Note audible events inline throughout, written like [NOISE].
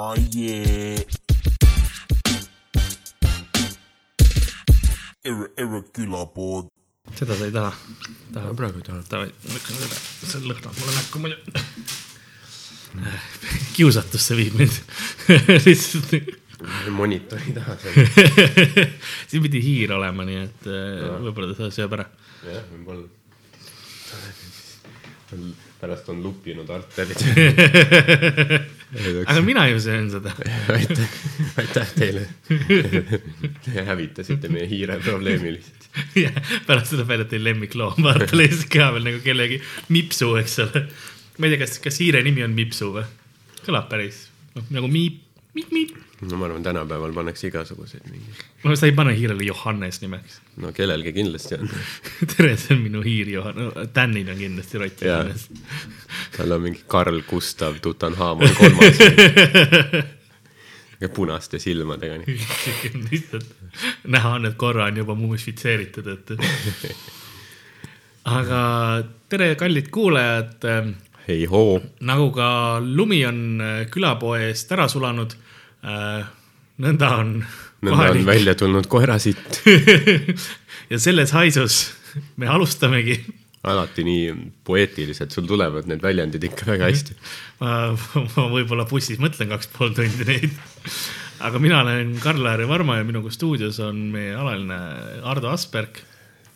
Oh yeah. Erre, erre külapood. seda sa ei taha? tahad? praegu ei taha. davai, lükkan üle, see lõhnab mulle näkku muidu. [LAUGHS] kiusatusse viib mind [LAUGHS] lihtsalt. monitori taha seal. [LAUGHS] siin pidi hiir olema, nii et äh, võib-olla ta sööb ära. jah, võib-olla. Pärast on lupinud arterid. [LAUGHS] aga mina ju söön seda. [LAUGHS] aitäh, aitäh teile. Te hävitasite meie hiire probleemi lihtsalt. [LAUGHS] pärast seda välja teil lemmikloom, vaata lihtsalt ka veel nagu kellegi Mipsu, eks ole. ma ei tea, kas, kas hiire nimi on Mipsu või? kõlab päris, noh nagu miip, miip, miip. No ma arvan, tänapäeval pannakse igasuguseid mingi, no sa ei pane hiirele Johannes nimeks. no kellelgi kindlasti on. [LAUGHS] tere, see on minu hiir Johan- no,, Danil on kindlasti Rott. Johannes. tal on mingi Karl Gustav Tutanhamon kolmas. punaste silmadega [LAUGHS] lihtsalt näha on, et korra on juba mumifitseeritud, et. [LAUGHS] aga tere, kallid kuulajad. hei hoo, nagu ka lumi on külapoe eest ära sulanud, nõnda on nõnda on välja tulnud koerasitt. [LAUGHS] ja selles haisus me alustamegi. alati nii poeetiliselt, sul tulevad need väljendid ikka väga hästi. ma, ma võib-olla bussis mõtlen kaks pool tundi neid. aga mina olen Karl-Laari Varma ja minuga stuudios on meie alaline Ardo Asperg.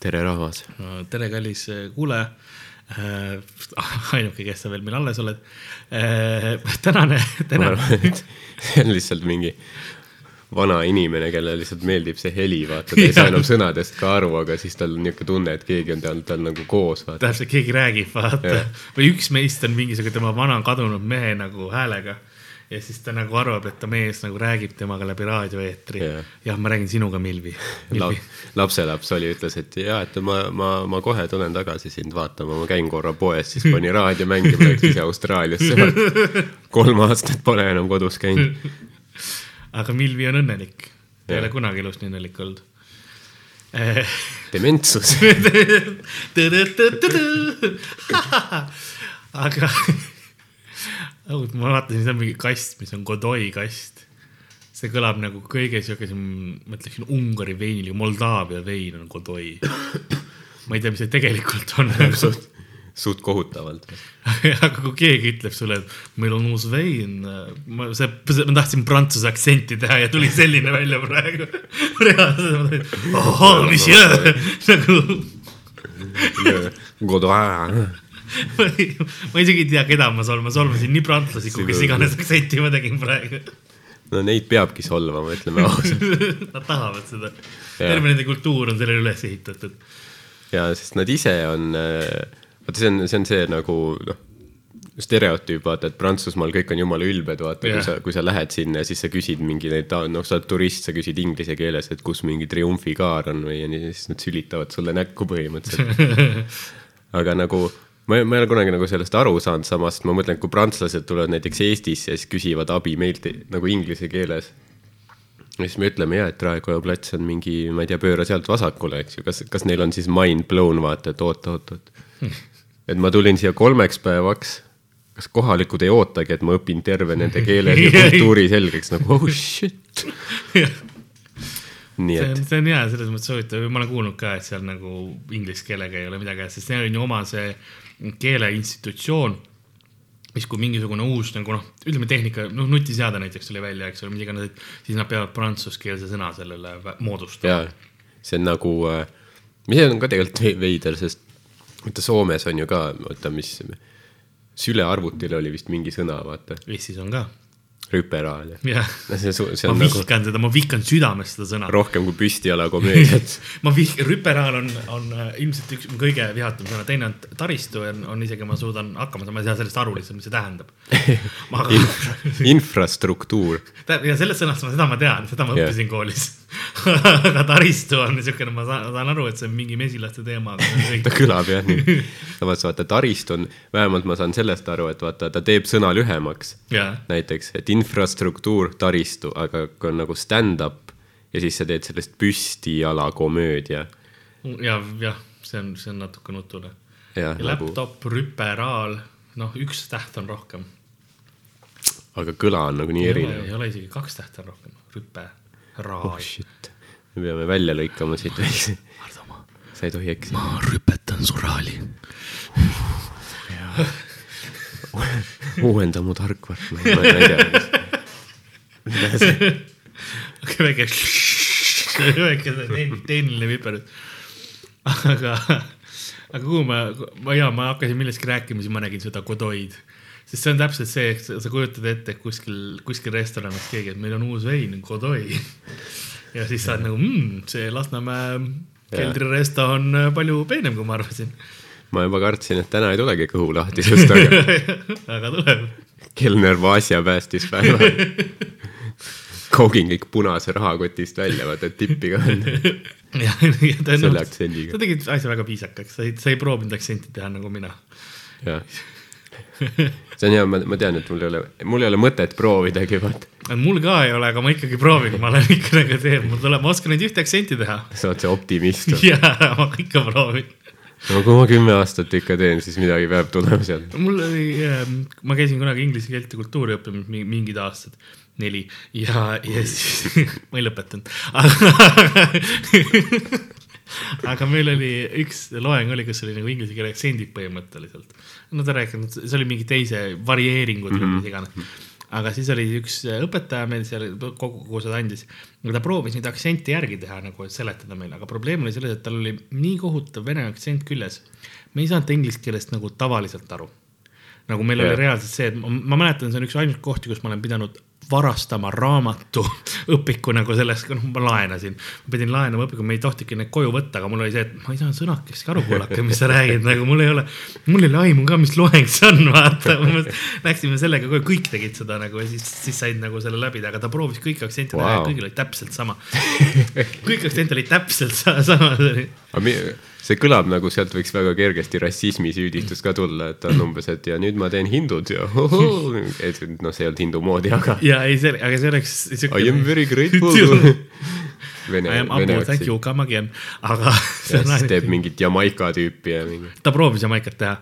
tere, rahvas. tere, kallis kuulaja. [LAUGHS] ainuke, kes sa veel meil alles oled. tänane, ma tänane et see on lihtsalt mingi vana inimene, kellele lihtsalt meeldib see heli, vaata, ta ei saa enam sõnadest ka aru, aga siis tal on niisugune tunne, et keegi on tal, tal nagu koos, täpselt, keegi räägib, vaata või üks meist on mingisugune tema vana kadunud mehe nagu häälega. Ja siis ta nagu arvab, et ta mees nagu räägib temaga läbi raadioeetri Jah. jah, ma räägin sinuga, Milvi, [LAUGHS] Milvi.. lapselaps oli, ütles, et jaa, et ma, ma, ma kohe tulen tagasi sind vaatama, ma käin korra poes, siis pani raadio mängima, läks ise Austraaliasse. [LAUGHS] kolm aastat pole enam kodus käinud. [LAUGHS] aga Milvi on õnnelik. ta ei ole kunagi elus nii õnnelik olnud dementsus. aga oh, ma vaatasin, see on mingi kast, mis on Godoy kast. see kõlab nagu kõige siukesem, ma ütleksin Ungari veinil, Moldaavia vein on Godoy. [COUGHS] ma ei tea, mis see tegelikult on. [LAUGHS] suht, suht kohutavalt. [LAUGHS] aga kui keegi ütleb sulle, et meil on uus vein, ma, see, ma tahtsin prantsuse aktsenti teha ja tuli selline välja praegu. [LAUGHS] reaalselt ahhaa, mis jää, nagu Godin. [LAUGHS] ma isegi ei tea, keda ma solvan, ma solvasin nii prantslasi kui kes iganes aktsenti ma tegin praegu. no neid peabki solvama, ütleme ausalt. [LAUGHS] Nad tahavad seda. terve nende kultuur on sellele üles ehitatud. ja sest nad ise on, vaata, see on, see on see nagu noh, stereotüüp, vaata, et Prantsusmaal kõik on jumala ülbed, vaata yeah., kui sa, kui sa lähed sinna ja siis sa küsid mingi neid, noh, sa oled turist, sa küsid inglise keeles, et kus mingi triumfikaar on või ja nii, siis nad sülitavad sulle näkku põhimõtteliselt. [LAUGHS] aga nagu ma ei, ma ei ole kunagi nagu sellest aru saanud, samas ma mõtlen, kui prantslased tulevad näiteks Eestisse ja siis küsivad abi meilt nagu inglise keeles ja siis me ütleme ja, et Raekoja plats on mingi, ma ei tea, pööra sealt vasakule, eks ju, kas, kas neil on siis mind blown, vaata, et oot, oot, oot. et ma tulin siia kolmeks päevaks, kas kohalikud ei ootagi, et ma õpin terve nende keele ja [LAUGHS] kultuuri selgeks? Nagu oh shit. nii et see on hea, selles mõttes huvitav, ma olen kuulnud ka, et seal nagu inglise keelega ei ole midagi, sest neil on ju oma see keeleinstitutsioon mis kui mingisugune uus nagu noh, ütleme tehnika, noh nutiseade näiteks tuli välja, eks ole, mis iganes, et siis nad peavad prantsuskeelse sõna sellele moodustama. see on nagu, mis on ka tegelikult ve- veider, sest vaata Soomes on ju ka, oota, mis, sülearvutil oli vist mingi sõna, vaata, Eestis on ka, rüperaal ja see ma on nagu vihkan seda, ma vihkan südamest seda sõna. rohkem kui püstijala komöödiat [LAUGHS] ma vihkan, rüperaal on, on äh, ilmselt üks kõige vihatum sõna, teine on taristu on, on isegi, ma suudan hakkama saada, ma ei saa sellest aru lihtsalt, mis see tähendab. [LAUGHS] aga infrastruktuur, ja sellest sõnast ma, seda ma tean, seda ma Jah. õppisin koolis. [LAUGHS] aga taristu on niisugune, ma saan, saan aru, et see on mingi mesilaste teema, ta kõlab jah nii. samas vaata taristu on, vähemalt ma saan sellest aru, et vaata, ta teeb sõna lühemaks. jaa, näiteks, et infrastruktuur, taristu, aga kui on nagu stand-up ja siis sa teed sellest püstijala komöödia ja, jah, see on, see on natuke nutune. nagu laptop, rüperaal, noh, üks täht on rohkem. aga kõla on nagu nii erinev. ei ole isegi kaks tähte on rohkem, rüpe, raa oh. shit, me peame välja lõikama siit väikse, sa ei tohi eksida. ma rüpetan su raali. [LAUGHS] uuenda mu tarkvara, ma ei ma ei tea. mida see, väike, [LAUGHS] väike see tehniline viperus. aga, aga kuhu ma, ma ja ma hakkasin millestki rääkima, siis ma nägin seda Godoy'd. sest see on täpselt see, et sa kujutad ette, et kuskil, kuskil restoranis keegi, et meil on uus vein, Godoy. ja siis sa oled nagu mmm,, see Lasnamäe keldriresto on palju peenem, kui ma arvasin. Ma juba kartsin, et täna ei tulegi kõhulahtisust, aga [LAUGHS] aga tuleb. kelner Vasja päästis päeva. koogin kõik punase rahakotist välja, vaata, tippi ka on. ja, ja ta aktsendiga. sa tegid asja väga viisakaks, sa ei, sa ei proovinud aktsenti teha nagu mina. jah. see on hea, ma, ma tean, et mul ei ole, mul ei ole mõtet proovidagi, vaata. mul ka ei ole, aga ma ikkagi proovin, ma olen ikka nagu see, mul tuleb, ma oskan ainult ühte aktsenti teha. sa oled see optimist. [LAUGHS] jaa, ma ikka proovin. No kui ma kümme aastat ikka teen, siis midagi peab tulema sealt. mul oli, ma käisin kunagi inglise keelt ja kultuuri õppimas mi- mingid aastad, neli ja, ja siis [LAUGHS] ma ei lõpetanud, [LAUGHS] aga meil oli üks loeng oli, kus oli nagu inglise keele aktsendid põhimõtteliselt. no ta rääkinud, see oli mingi teise varieeringud või mis iganes. Aga siis oli üks õpetaja meil seal kogu, seda andis, ta proovis neid aktsente järgi teha nagu, et seletada meile, aga probleem oli selles, et tal oli nii kohutav vene aktsent küljes. me ei saanud inglise keelest nagu tavaliselt aru nagu meil Jah. oli reaalselt see, et ma, ma mäletan, see on üks ainult kohti, kus ma olen pidanud varastama raamatu [LAUGHS] õpiku nagu sellest, noh, ma laenasin. ma pidin laenama õpiku, me ei tohtigi neid koju võtta, aga mul oli see, et ma ei saanud sõnakestki aru, kuulake, mis sa räägid, nagu mul ei ole, mul ei ole aimu ka, mis loeng see on, vaata. Läksime sellega koju, kõik tegid seda nagu ja siis, siis said nagu selle läbida, aga ta proovis kõiki aktsente wow. kõigil oli täpselt sama. [LAUGHS] kõik aktsente olid täpselt sa- sama, see oli see kõlab nagu sealt võiks väga kergesti rassismisüüdistus ka tulla, et on umbes, et ja nüüd ma teen hindud ja hohoo. et noh, see ei olnud hindu moodi, aga ja ei, see, aga see oleks. I am very grateful. [LAUGHS] Vene, I am Abu, thank you, come again, aga ja [LAUGHS] siis teeb mingit Jamaica tüüpi ja mingi. ta proovis Jamaikat teha,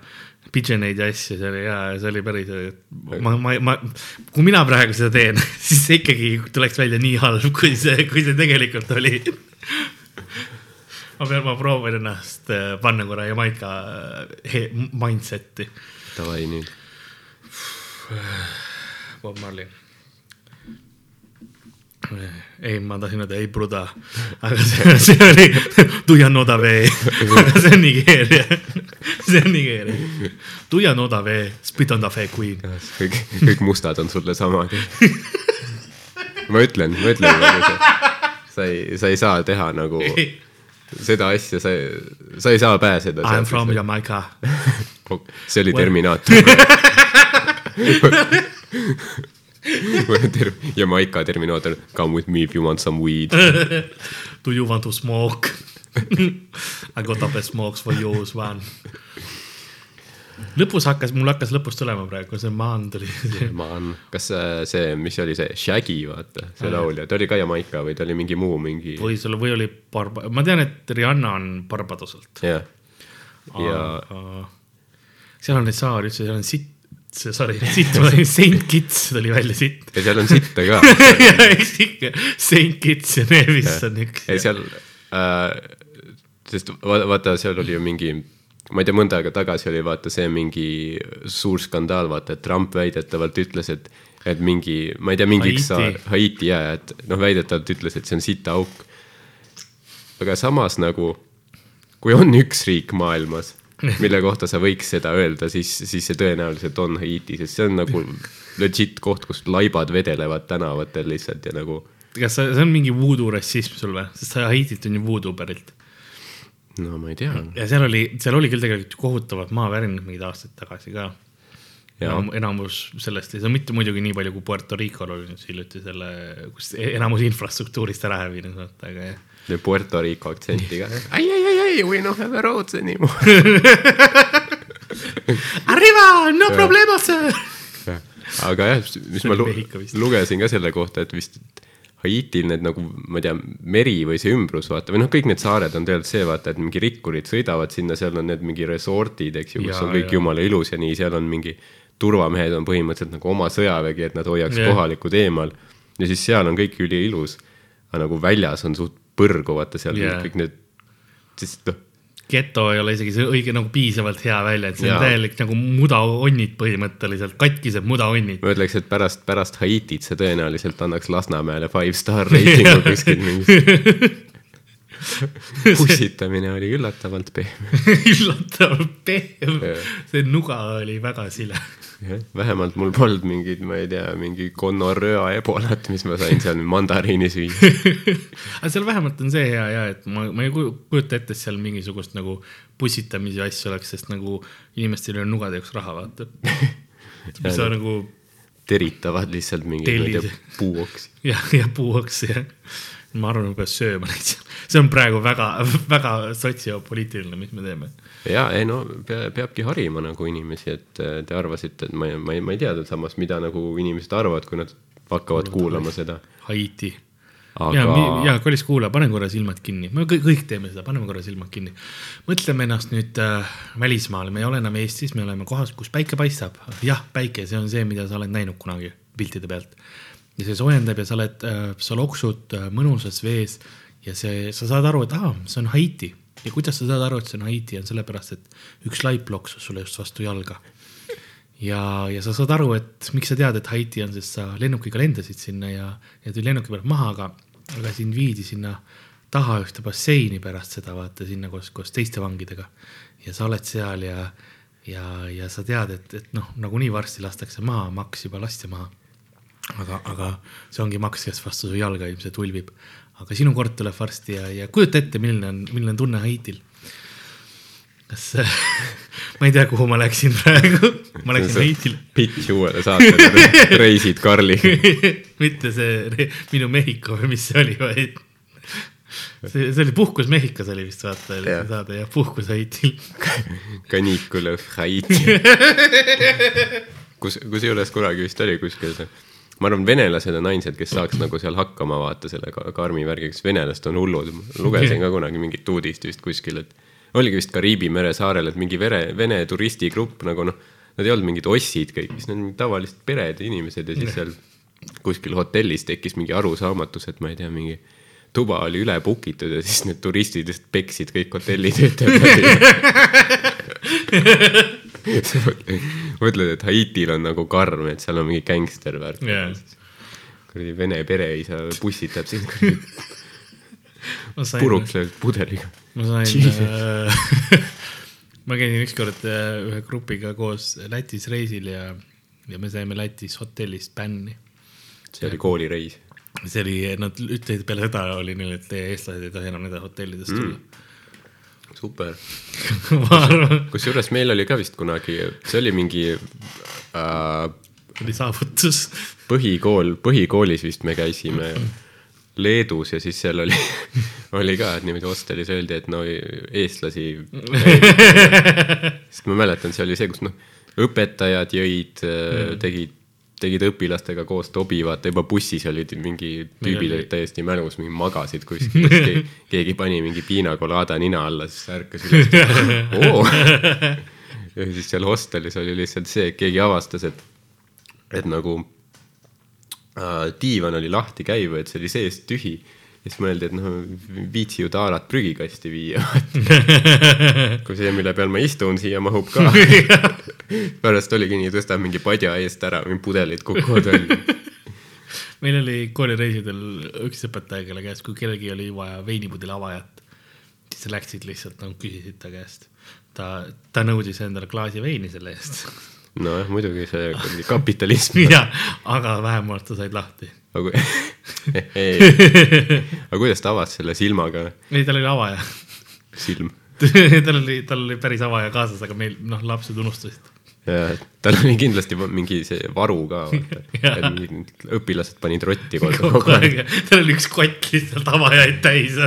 pigeoneid ja asju, see oli hea, see oli päris, ma, ma, ma, kui mina praegu seda teen, [LAUGHS] siis see ikkagi tuleks välja nii halb, kui see, kui see tegelikult oli. Ma pean, ma proovin ennast äh, panna korra Jamaica äh, mindset'i, Davai nüüd. Bob Marley. ei, ma tahtsin öelda ei bruda, aga see, see oli Tuia Noda vee, aga see on Nigeeria, see on Nigeeria. Tuia Noda vee, spit on the fake queen. kõik, kõik mustad on sulle samad. ma ütlen, ma ütlen, sa ei, sa ei saa teha nagu seda asja, sa, sa ei saa pääseda. I am from. Jamaica. [LAUGHS] see oli Well- Terminaator. [LAUGHS] Jamaica Terminaator, come with me if you want some weed. [LAUGHS] Do you want to smoke? I got up a smokes for you, man. Lõpus hakkas, mul hakkas lõpus tulema praegu, see maan tuli. man, kas see, see, mis see oli see Shaggy, vaata, see Aa, laulja, ta oli ka Jamaica või ta oli mingi muu mingi, või sul, või oli Barba-, ma tean, et Rihanna on Barbadoselt. jah. ja seal on neid saari üldse, seal on sitt, sorry, sitt, ma tegin Saint Kitts tuli välja sitt. ja seal on sitte ka. [LAUGHS] Saint Kitts ja Nevis on üks. ei, seal äh,, sest va- vaata, seal oli ju mingi, ma ei tea, mõnda aega tagasi oli vaata see mingi suur skandaal, vaata, et Trump väidetavalt ütles, et, et mingi, ma ei tea, mingi üks Haiti. Haiti ja, et noh, väidetavalt ütles, et see on sitaauk. aga samas nagu, kui on üks riik maailmas, [LAUGHS] mille kohta sa võiks seda öelda, siis, siis see tõenäoliselt on Haiti, sest see on nagu [LAUGHS] legit koht, kus laibad vedelevad tänavatel lihtsalt ja nagu kas see, see on mingi voodoo rassism sul või, sest sa Haitilt on ju voodoo pärit. No ma ei tea. ja seal oli, seal oli küll tegelikult kohutavalt maavärinad mingid aastad tagasi ka. Enam, enamus sellest ei saa mitte muidugi nii palju kui Puerto Ricol oli nüüd hiljuti selle, kus enamus infrastruktuurist ära hävinud, vaata, aga jah. see Puerto Rico aktsentiga. ai, ai, ai, ai, we don't have a roads anymore. [LAUGHS] Arriva, no problema, sir. aga jah, mis See ma lu lugesin ka selle kohta, et vist Haitil need nagu, ma ei tea, meri või see ümbrus, vaata, või noh, kõik need saared on tegelikult see, vaata, et mingi rikkurid sõidavad sinna, seal on need mingi resort'id, eks ju, kus Jaa, on kõik jaa. jumala ilus ja nii, seal on mingi turvamehed on põhimõtteliselt nagu oma sõjavägi, et nad hoiaks yeah. kohalikud eemal. ja siis seal on kõik üliilus. aga nagu väljas on suht põrgu, vaata seal yeah. kõik need, siis noh, geto ei ole isegi see õige nagu piisavalt hea väljend, see on Jaa. täielik nagu mudaonnid põhimõtteliselt, katkised mudaonnid. ma ütleks, et pärast, pärast Haitit see tõenäoliselt annaks Lasnamäele five star reitingu [LAUGHS] kuskil mingis. [LAUGHS] pussitamine oli üllatavalt pehme. [LAUGHS] üllatavalt pehme see nuga oli väga sile. Vähemalt mul polnud mingit, ma ei tea, mingi gonorröa ebolat, mis ma sain seal mandariini süüa. [LAUGHS] aga seal vähemalt on see hea ja, et ma, ma ei kuju- kujuta ette, et seal mingisugust nagu pussitamise asju oleks, sest nagu inimestel ei ole nugade jaoks raha, vaata. mis [LAUGHS] sa nagu teritavad lihtsalt mingeid, puuoksi. [LAUGHS] jah, ja puuaks ja ma arvan, et peab sööma neid seal. see on praegu väga, väga sotsiopoliitiline, mis me teeme. Ja ei no pea, peabki harima nagu inimesi, et äh, te arvasite, et ma ma ei, ma ei teadnud samas, mida nagu inimesed arvavad, kui nad hakkavad kuulama seda. Haiti. ja aga, ja kallis kuulaja, pane korra silmad kinni, me kõik, teeme seda, paneme korra silmad kinni. mõtleme ennast nüüd äh, välismaale, me ei ole enam Eestis, me oleme kohas, kus päike paistab. jah, päike, see on see, mida sa oled näinud kunagi piltide pealt. ja see soojendab ja sa oled äh,, sa loksud äh, mõnusas vees ja see, sa saad aru, et aa, see on Haiti. Ja kuidas sa saad aru, et see on Haiti, on sellepärast, et üks laip loksus sulle just vastu jalga ja, ja sa saad aru, et miks sa tead, et Haiti on, sest sa lennukiga lendasid sinna ja, ja tuli lennuki pealt maha, aga, aga sind viidi sinna taha ühte basseini pärast seda, vaata sinna koos, koos teiste vangidega. ja sa oled seal ja, ja, ja sa tead, et, et noh, nagunii varsti lastakse maha, maks juba lasti maha. aga, aga see ongi maks, kes vastu su jalga ilmselt ulbib. Aga sinu kord tuleb varsti ja, ja kujuta ette, milline on, milline on tunne Haitil kas, [LAUGHS] ma ei tea, kuhu ma läksin praegu, ma läksin Haitile. pitch uuele saatele, [LAUGHS] reisid Karliga. [LAUGHS] mitte see minu Mehhiko või mis see oli, vaid see, see oli Puhkus Mehhikos oli vist vaata oli Jah. see saade ja Puhkus Haitil. Canicule of Haiti. kus, kusjuures kunagi vist oli kuskil see, ma arvan, venelased on ainsad, kes saaks nagu seal hakkama vaata selle ka- karmi värgiga, sest venelased on hullud. lugesin ka kunagi mingit uudist vist kuskil, et oligi vist Kariibi mere saarel, et mingi vere, vene turistigrupp nagu noh, nad ei olnud mingid ossid kõik, siis nad olid tavalised pered ja inimesed ja siis seal kuskil hotellis tekkis mingi arusaamatus, et ma ei tea, mingi tuba oli üle book itud ja siis need turistid lihtsalt peksid kõik hotellitöötajad. [LAUGHS] [LAUGHS] mõtled, et Haitil on nagu karm, et seal on mingi gängster värk Jaa. kuradi vene pereisa pussitab sind kuradi puruks lööd pudeliga. ma sain äh, [LAUGHS] ma käisin ükskord äh, ühe grupiga koos Lätis reisil ja, ja me saime Lätis hotellist bänni. see oli koolireis. see oli, nad ütlesid peale seda oli neil, et eestlased ei tohi enam nende hotellidest tulla super. mm.. [LAUGHS] arvan, kusjuures meil oli ka vist kunagi, see oli mingi äh, oli saavutus. põhikool, põhikoolis vist me käisime Leedus ja siis seal oli, [LAUGHS] oli ka, et niimoodi hostelis öeldi, et no eestlasi. [LAUGHS] sest ma mäletan, see oli see, kus noh, õpetajad jõid, tegid, tegid õpilastega koos tobi, vaata juba bussis olid mingi tüübid oli- olid täiesti mälus, mingi magasid kuskil, keegi, [LAUGHS] keegi pani mingi piina colada nina alla, siis ärkas üles. [LAUGHS] oo. ja siis seal hostelis oli lihtsalt see, et keegi avastas, et, et nagu äh, diivan oli lahti käiv, et see oli seest tühi. Siis mõeldi, et noh, viitsi ju taarat prügikasti viia. [LAUGHS] kui see, mille peal ma istun, siia mahub ka. [LAUGHS] pärast oligi nii, tõstab mingi padja eest ära, mingi pudelid kukuvad välja. meil oli koolireisidel üks õpetaja, kelle käest, kui kellelgi oli vaja veinipudeli avajat, siis läksid lihtsalt nagu küsisid ta käest. ta, ta nõudis endale klaasi veini selle eest. nojah, muidugi see kapitalism. jah, aga vähemalt sa said lahti. aga kui- [LAUGHS] aga kuidas ta avas selle silmaga, ei, tal oli avaja. silm? [LAUGHS] tal oli, tal oli päris avaja kaasas, aga meil, noh, lapsed unustasid. ja tal oli kindlasti mingi see varu ka, [LAUGHS] Jaa. vaata. õpilased panid rotti kogu aeg. tal oli üks kott lihtsalt avajaid täis.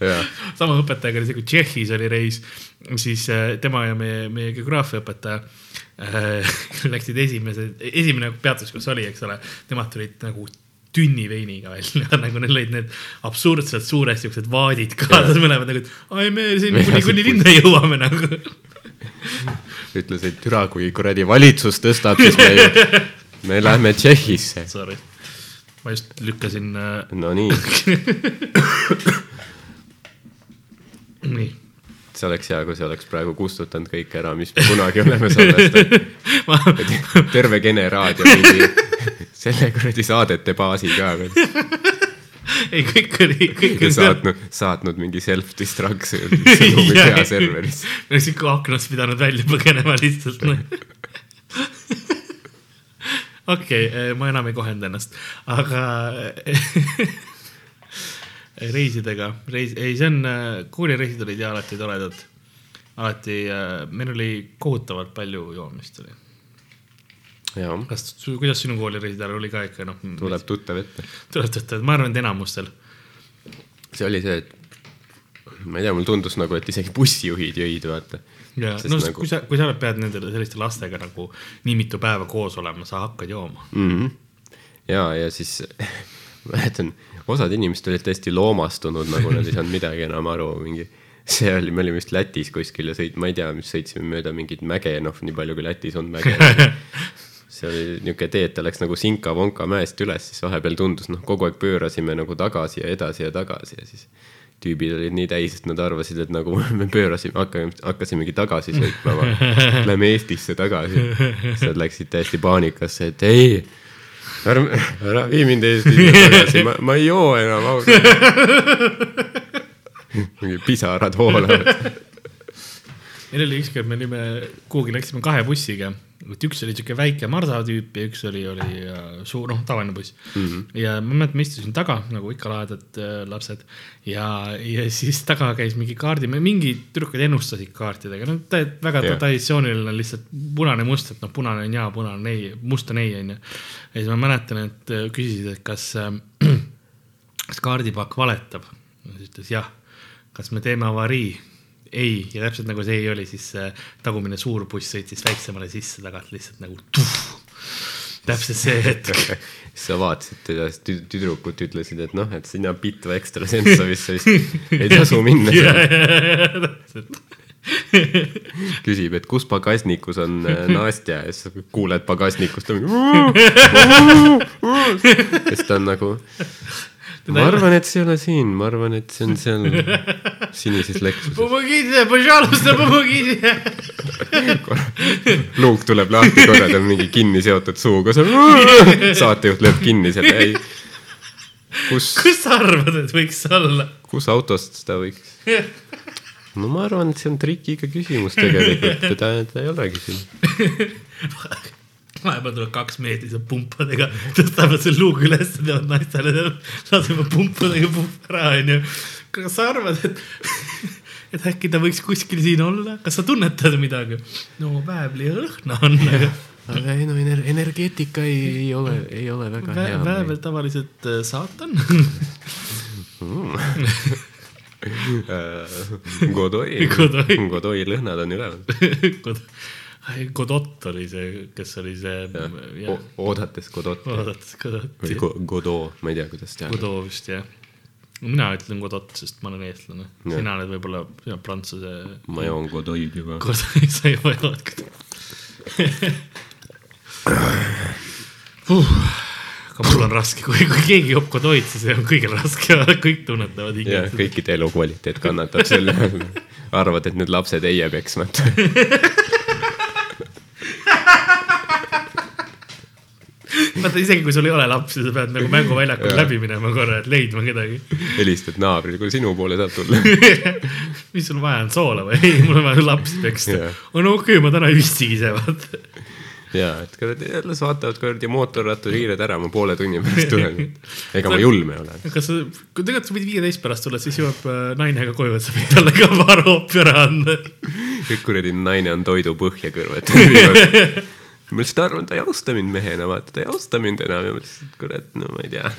jaa, sama õpetajaga oli see, kui Tšehhis oli reis, siis äh, tema ja meie, meie geograafiaõpetaja [LAUGHS] läksid esimese, esimene peatus, kus oli, eks ole, nemad tulid nagu tünni veiniga välja, [LAUGHS] nagu neil olid need absurdselt suured siuksed vaadid kaasas mõlemad nagu, et ai me siin kuni, kuni linna jõuame nagu. ütles, et türa, kui kuradi valitsus tõstab, siis me ju, me lähme Tšehhisse. Sorry, ma just lükkasin äh,, no nii, [LAUGHS] nii. See oleks hea, kui see oleks praegu kustutanud kõik ära, mis me kunagi oleme salvestanud. [LAUGHS] terve Kene raadio mingi [LAUGHS] selle kuradi saadete baasi ka [LAUGHS] ei kõik oli, kõik ja oli saatnud, saatnud mingi self-destruction sõnumi Jaa. peaserverisse. oleks ikka aknast pidanud välja põgenema lihtsalt noh. okei okay,, ma enam ei kohenda ennast, aga reisidega, reis, ei, see on, koolireisid olid ja alati toredad. alati, meil oli kohutavalt palju joomist oli. kas, kuidas sinu koolireisid ajal oli ka ikka noh? tuleb tuttav ette. tuleb tõtta, ma arvan, et enamustel. see oli see, et ma ei tea, mulle tundus nagu, et isegi bussijuhid jõid, vaata. ja Sest no nagu- kui sa, kui sa pead nende selliste lastega nagu nii mitu päeva koos olema, sa hakkad jooma. mm. -hmm. ja, ja siis [LAUGHS] ma mäletan, osad inimesed olid täiesti loomastunud, nagu nad ei saanud midagi enam aru, mingi see oli, me olime vist Lätis kuskil ja sõit, ma ei tea, mis sõitsime mööda mingit mäge, noh, nii palju kui Lätis on mäge. [LAUGHS] see oli niisugune tee, et ta läks nagu Sinka-Vonka mäest üles, siis vahepeal tundus, noh, kogu aeg pöörasime nagu tagasi ja edasi ja tagasi ja siis tüübid olid nii täis, et nad arvasid, et nagu [LAUGHS] me pöörasime, hakkame, hakkasimegi tagasi sõitma, lähme Eestisse tagasi. siis nad läksid täiesti paanikasse, et ei, ära, ära vii mind Eestisse tagasi, ma, ma ei joo enam ausalt. mingi pisarad voolavad. meil oli ükskord, me olime, kuhugi läksime kahe bussiga, et üks oli siuke väike Marsa tüüp ja üks oli, oli äh, suur, noh, tavaline buss mm. -hmm. ja ma mäletan, ma istusin taga nagu ikka lahedad äh, lapsed ja, ja siis taga käis mingi kaardi, mingi tüdrukud ennustasid kaartidega, no ta, väga yeah. traditsiooniline lihtsalt punane must, et noh, punane on jaa, punane ei, must on ei, onju. ja siis ma mäletan, et äh, küsisid, et kas äh, [CLEARS THROAT] kas kaardipakk valetab? siis ütles jah. kas me teeme avarii? ei, ja täpselt nagu see ei oli, siis tagumine suur buss sõitis väiksemale sisse tagant lihtsalt nagu tuh. täpselt see hetk. [LAUGHS] sa vaatasid tü- tüdrukud ütlesid, et noh, et sina Pitva ekstrasensovisse vist [LAUGHS] ei tasu minna. [LAUGHS] küsib, et kus pagasnikus on äh, Nastja ja siis kuuled pagasnikust. ja siis ta on nagu, ma arvan, et see ei ole siin, ma arvan, et see on seal [LAUGHS] sinises leksuses. Pomogite, pažalusta, pomogite luuk tuleb lahti korra, tal on mingi kinni seotud suuga, saatejuht lööb kinni selle, ei. kus. kus sa arvad, et võiks olla? kus autost seda võiks? no ma arvan, et see on trikiga küsimus tegelikult, teda, teda ei olegi siin [LAUGHS] vahepeal tuleb kaks meetrit pumpadega, tõstavad selle luugi üles, teevad naistele, laseme pumpadega pump ära, onju. kas sa arvad, et, et äkki ta võiks kuskil siin olla, kas sa tunnetad midagi? no väävli õhna on, aga aga ei no ener-, energeetika ei, ei ole, ei ole väga vä- hea. väävel tavaliselt äh, saatan. [LAUGHS] Godoi Godoi., Godoi lõhnad on üleval. Godot oli see, kes oli see, jah, oodates Godot vaadates või Godotti, Go- Godot, ma ei tea, kuidas teha. Godot vist jah. mina ütlen Godot, sest ma olen eestlane, sina oled võib-olla sina oled prantsuse. ma joon Godoid juba. Godot, [LAUGHS] sa juba jood Godot uh,. aga mul on raske, kui, kui keegi joob Godot, siis on kõigil raske, [LAUGHS] kõik tunnetavad ja hinge. kõikide elukvaliteet kannatab selle all. arvad, et need lapsed ei jää peksmata. [LAUGHS] vaata isegi kui sul ei ole lapsi, sa pead nagu mänguväljakul läbi minema korra, et leidma kedagi. helistad naabrile, kui sinu poole saab tulla. [LAUGHS] mis sul vaja on, soola või? [LAUGHS] ei, mul on vaja lapsi peksta on okei okay,, ma täna ei viitsigi ise vaata. ja, et jälle vaatavad kuradi mootorratturiired ära, ma poole tunni pärast [LAUGHS] tulen. ega ma julm ei ole. kas sa, kui tegelikult sa võid viieteist pärast tulla, siis jõuab äh, naine ka koju, et sa võid talle ka varoopi ära anda. kõik kuradi naine on toidu põhja kõrvetatud. Ma lihtsalt arvan, ta ei austa mind mehena, vaata, ta ei austa mind enam ja ma lihtsalt kurat, no ma ei tea.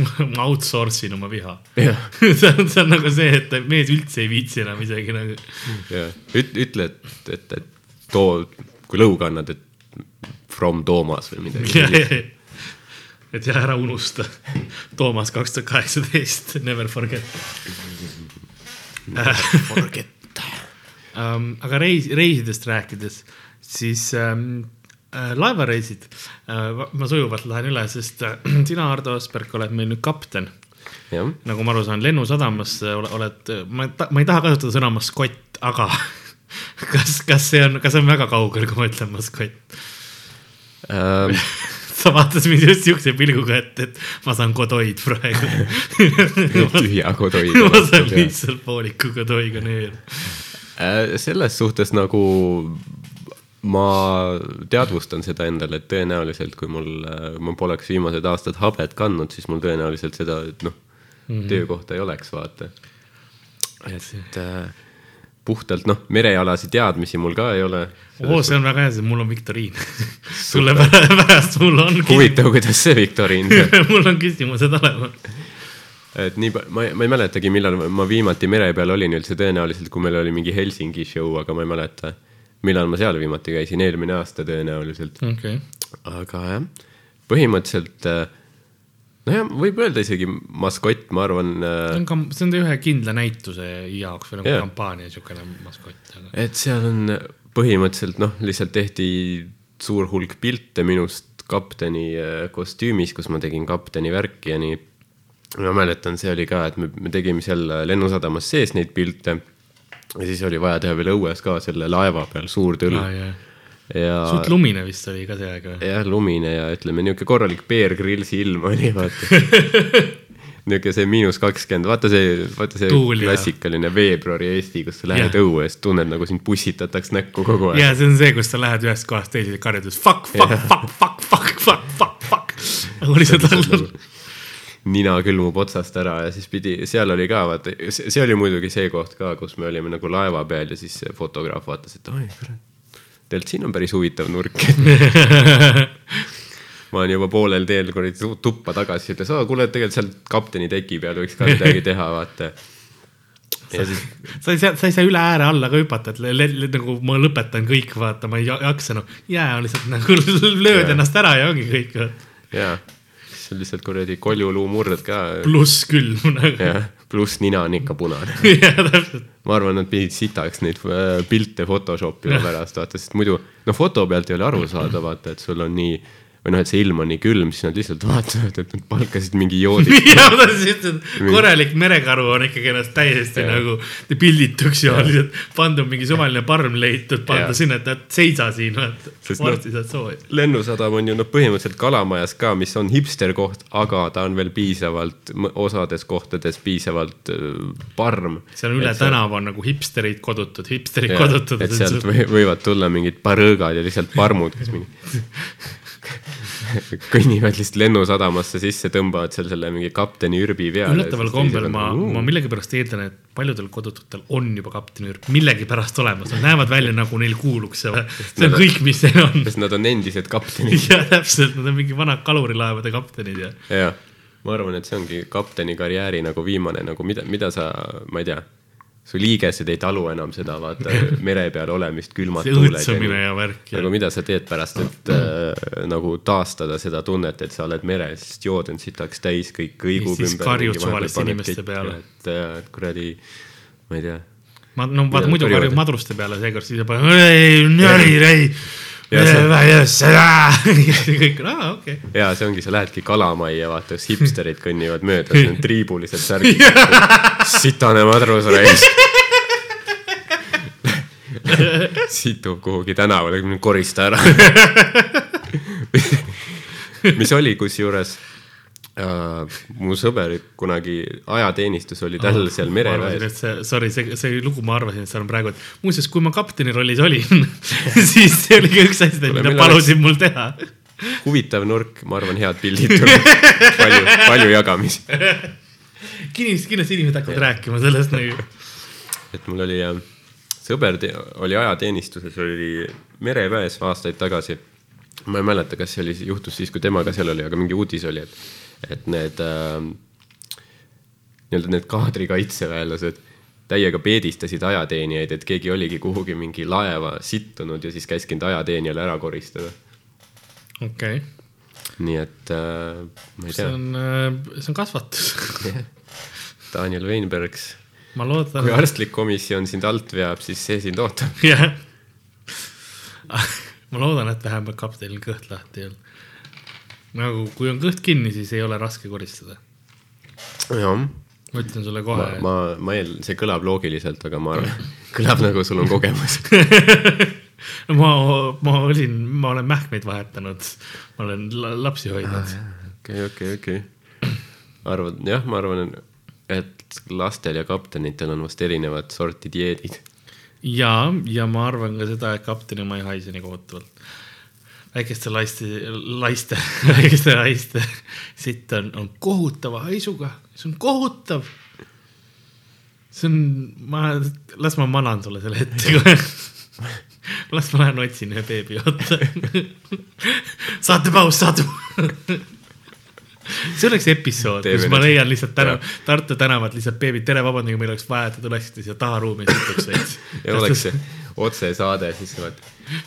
[LAUGHS] ma outsource in oma viha. [LAUGHS] see on, see on nagu see, et mees üldse ei viitsi enam isegi nagu. jah, üt-, ütle, et, et, et too, kui lõuga annad, et from Toomas või midagi. [LAUGHS] et ja ära unusta. Toomas kaks tuhat kaheksateist, never forget. Forget. um,. aga reis, reisidest rääkides, siis um, laevareisid uh,, ma sujuvalt lähen üle, sest äh, [CLEARS THROAT] sina, Ardo Asperg, oled meil nüüd kapten. nagu ma aru saan, Lennusadamas ole- oled, ma ei ma ei taha kasutada sõna maskott, aga [LAUGHS] kas, kas see on, kas see on väga kaugel, kui ma ütlen maskott? Ähm, [LAUGHS] sa vaatad mind just siukse pilguga, et, et ma saan kodoid praegu. [LAUGHS] tühja kodoi. ma saan lihtsalt pooliku kodoiga. Äh, selles suhtes nagu ma teadvustan seda endale, et tõenäoliselt kui mul, ma poleks viimased aastad habet kandnud, siis mul tõenäoliselt seda, et noh mm -hmm., töökohta ei oleks, vaata. et äh, puhtalt noh, merealasi teadmisi mul ka ei ole. oo, see on väga hea, mul on viktoriin. [LAUGHS] sulle pärast, pärast mul on, [LAUGHS] huvitav, kuidas see viktoriin, [LAUGHS] mul on küsimused olemas. et nii, ma, ma ei mäletagi, millal ma viimati mere peal olin üldse tõenäoliselt, kui meil oli mingi Helsingi show, aga ma ei mäleta, millal ma seal viimati käisin, eelmine aasta tõenäoliselt. okei okay., aga jah, põhimõtteliselt äh, nojah, võib öelda isegi maskott, ma arvan see äh, on, ka, see on ühe kindla näituse jaoks või nagu yeah. kampaania niisugune maskott, aga et seal on põhimõtteliselt noh, lihtsalt tehti suur hulk pilte minust kapteni äh, kostüümis, kus ma tegin kapteni värki ja nii. ma mäletan, see oli ka, et me, me tegime seal lennusadamas sees neid pilte ja siis oli vaja teha veel õues ka selle laeva peal suur tõll ah, ja suht lumine vist oli ka see aeg või? jah, lumine ja ütleme, niisugune korralik Bear Grillsi ilm oli, vaata. [LAUGHS] niisugune see miinus kakskümmend, vaata see, vaata see Tuul ja- klassikaline veebruari Eesti, kus sa lähed ja siis tunned nagu sind pussitatakse näkku kogu aeg. ja see on see, kus sa lähed ühest kohast teise karjudes fuck, fuck, fuck, fuck, fuck, fuck, fuck, fuck. nagu lihtsalt all. Nina külmub otsast ära ja siis pidi, seal oli ka vaata, see oli muidugi see koht ka, kus me olime nagu laeva peal ja siis fotograaf vaatas, et oi kurat, tegelikult siin on päris huvitav nurk. [LAUGHS] ma olen juba poolel teel kuradi tu- tuppa tagasi, ütles, aa kuule, tegelikult seal kapteni teki peal võiks ka midagi teha, vaata. ja siis sa ei saa, sa ei saa üle ääre alla ka hüpata, et nagu ma lõpetan kõik, vaata, ma ei ja- jaksa, noh, jää on lihtsalt nagu [LAUGHS] lööd Jaa. ennast ära ja ongi kõik. jaa, siis on lihtsalt kuradi koljuluu murd ka. pluss külm [LAUGHS] nagu. jah, pluss nina on ikka punane. [LAUGHS] jah, täpselt. ma arvan, nad pidid sitaks neid äh, pilte Photoshop ima pärast, vaata, sest muidu no foto pealt ei ole aru saada, vaata, et sul on nii või noh, et see ilm on nii külm, siis nad lihtsalt vaatavad, et nad palkasid mingi joodi. ja ma tahtsin ütelda, et korralik merekaru on ikkagi ennast täiesti Jaa. nagu pildituks ja lihtsalt pandud mingi suvaline parm leitud, panda sinna, et näed, seisa siin. Sest noh- varsti saad sooja. lennusadam on ju noh, põhimõtteliselt kalamajas ka, mis on hipster koht, aga ta on veel piisavalt, osades kohtades piisavalt äh, parm. seal üle tänava on nagu hipsterid kodutud, hipsterid Ja, kodutud. et sealt või, võivad tulla mingid parõõgad ja lihtsalt parmud, kes mingi [LAUGHS] [LAUGHS] kõnnivad lihtsalt lennusadamasse sisse, tõmbavad seal selle mingi kapteni ürbi peale. üllataval kombel ma, ma millegipärast eeldan, et paljudel kodututel on juba kaptenüürp millegipärast olemas, nad näevad välja nagu neil kuuluks see, see on kõik, mis neil on. sest nad on endised kaptenid. [LAUGHS] ja täpselt, nad on mingi vanad kalurilaevade kaptenid ja jah, ma arvan, et see ongi kapteni karjääri nagu viimane nagu mida, mida sa, ma ei tea, su liigesed ei talu enam seda, vaata mere peal olemist, külmad see tuuled. ja värk nagu mida sa teed pärast, et äh, nagu taastada seda tunnet, et sa oled meres, sest jood on sitaks täis, kõik kõigub siis ümber. karjud suvaliste inimeste peale. et, et kuradi, ma ei tea. ma, no vaata muidu karjub madruste peale, seekord siis juba ei, nöri, ei, Ja see- seda. [LAUGHS] kõik on, aa, okei. ja see ongi, sa lähedki kalamajja, vaata, kus hipsterid kõnnivad mööda, siis on [LAUGHS] triibulised [LAUGHS] särgid. sitane madrus raisk. situb kuhugi tänavale, korista ära. mis oli kusjuures äh,, mu sõber kunagi ajateenistus oli tal seal ma arvasin, mereväes. sorry, see, see lugu, ma arvasin, et seal on praegu, et muuseas, kui ma kapteni rollis olin, [LAUGHS] siis see oli ka üks asi, mida meil palusin mul teha. huvitav nurk, ma arvan, head pildid tulevad, palju, palju jagamisi. kindlasti, kindlasti inimesed hakkavad rääkima sellest nagu. et mul oli äh, sõber oli ajateenistuses, oli mereväes aastaid tagasi. ma ei mäleta, kas see oli, juhtus siis, kui tema ka seal oli, aga mingi uudis oli, et, et need äh, nii-öelda need kaadrikaitseväelased täiega peedistasid ajateenijaid, et keegi oligi kuhugi mingi laeva sittunud ja siis käskinud ajateenijale ära koristada. okei okay., nii et äh, ma ei see tea, on, see on kasvatus. [LAUGHS] Daniel Weinbergs ma loodan kui, arstlik komisjon sind alt veab, siis see sind ootab. jah. [LAUGHS] ma loodan, et vähemalt kaptenil kõht lahti ei olnud. nagu, kui on kõht kinni, siis ei ole raske koristada. jah, ma ütlen sulle ma kohe,, ma, ma eel-, see kõlab loogiliselt, aga ma arvan, [LAUGHS] kõlab nagu sul on [LAUGHS] kogemus. [LAUGHS] ma, ma olin, ma olen mähkmeid vahetanud, ma olen la- lapsi hoidnud. okei, okei, okei. arvad, jah, ma arvan, et lastel ja kaptenitel on vast erinevat sorti dieedid. ja, ja ma arvan ka seda, et kapteni oma ei haise nii kohutavalt. Väikeste laiste, laiste, [LAUGHS] väikeste laiste sitt on, on kohutava haisuga, see on kohutav. see on, ma, las ma manan sulle selle ette kohe. [LAUGHS] las ma lähen otsin ühe beebi otsa. [LAUGHS] saatepaus, saatepaus. see oleks episood, kus ma leian lihtsalt tänav Jah., Tartu tänavat lihtsalt beebid, tere, vabandage, meil oleks vaja, et te tuleksite siia taharuumi ja oleks see otsesaade, siis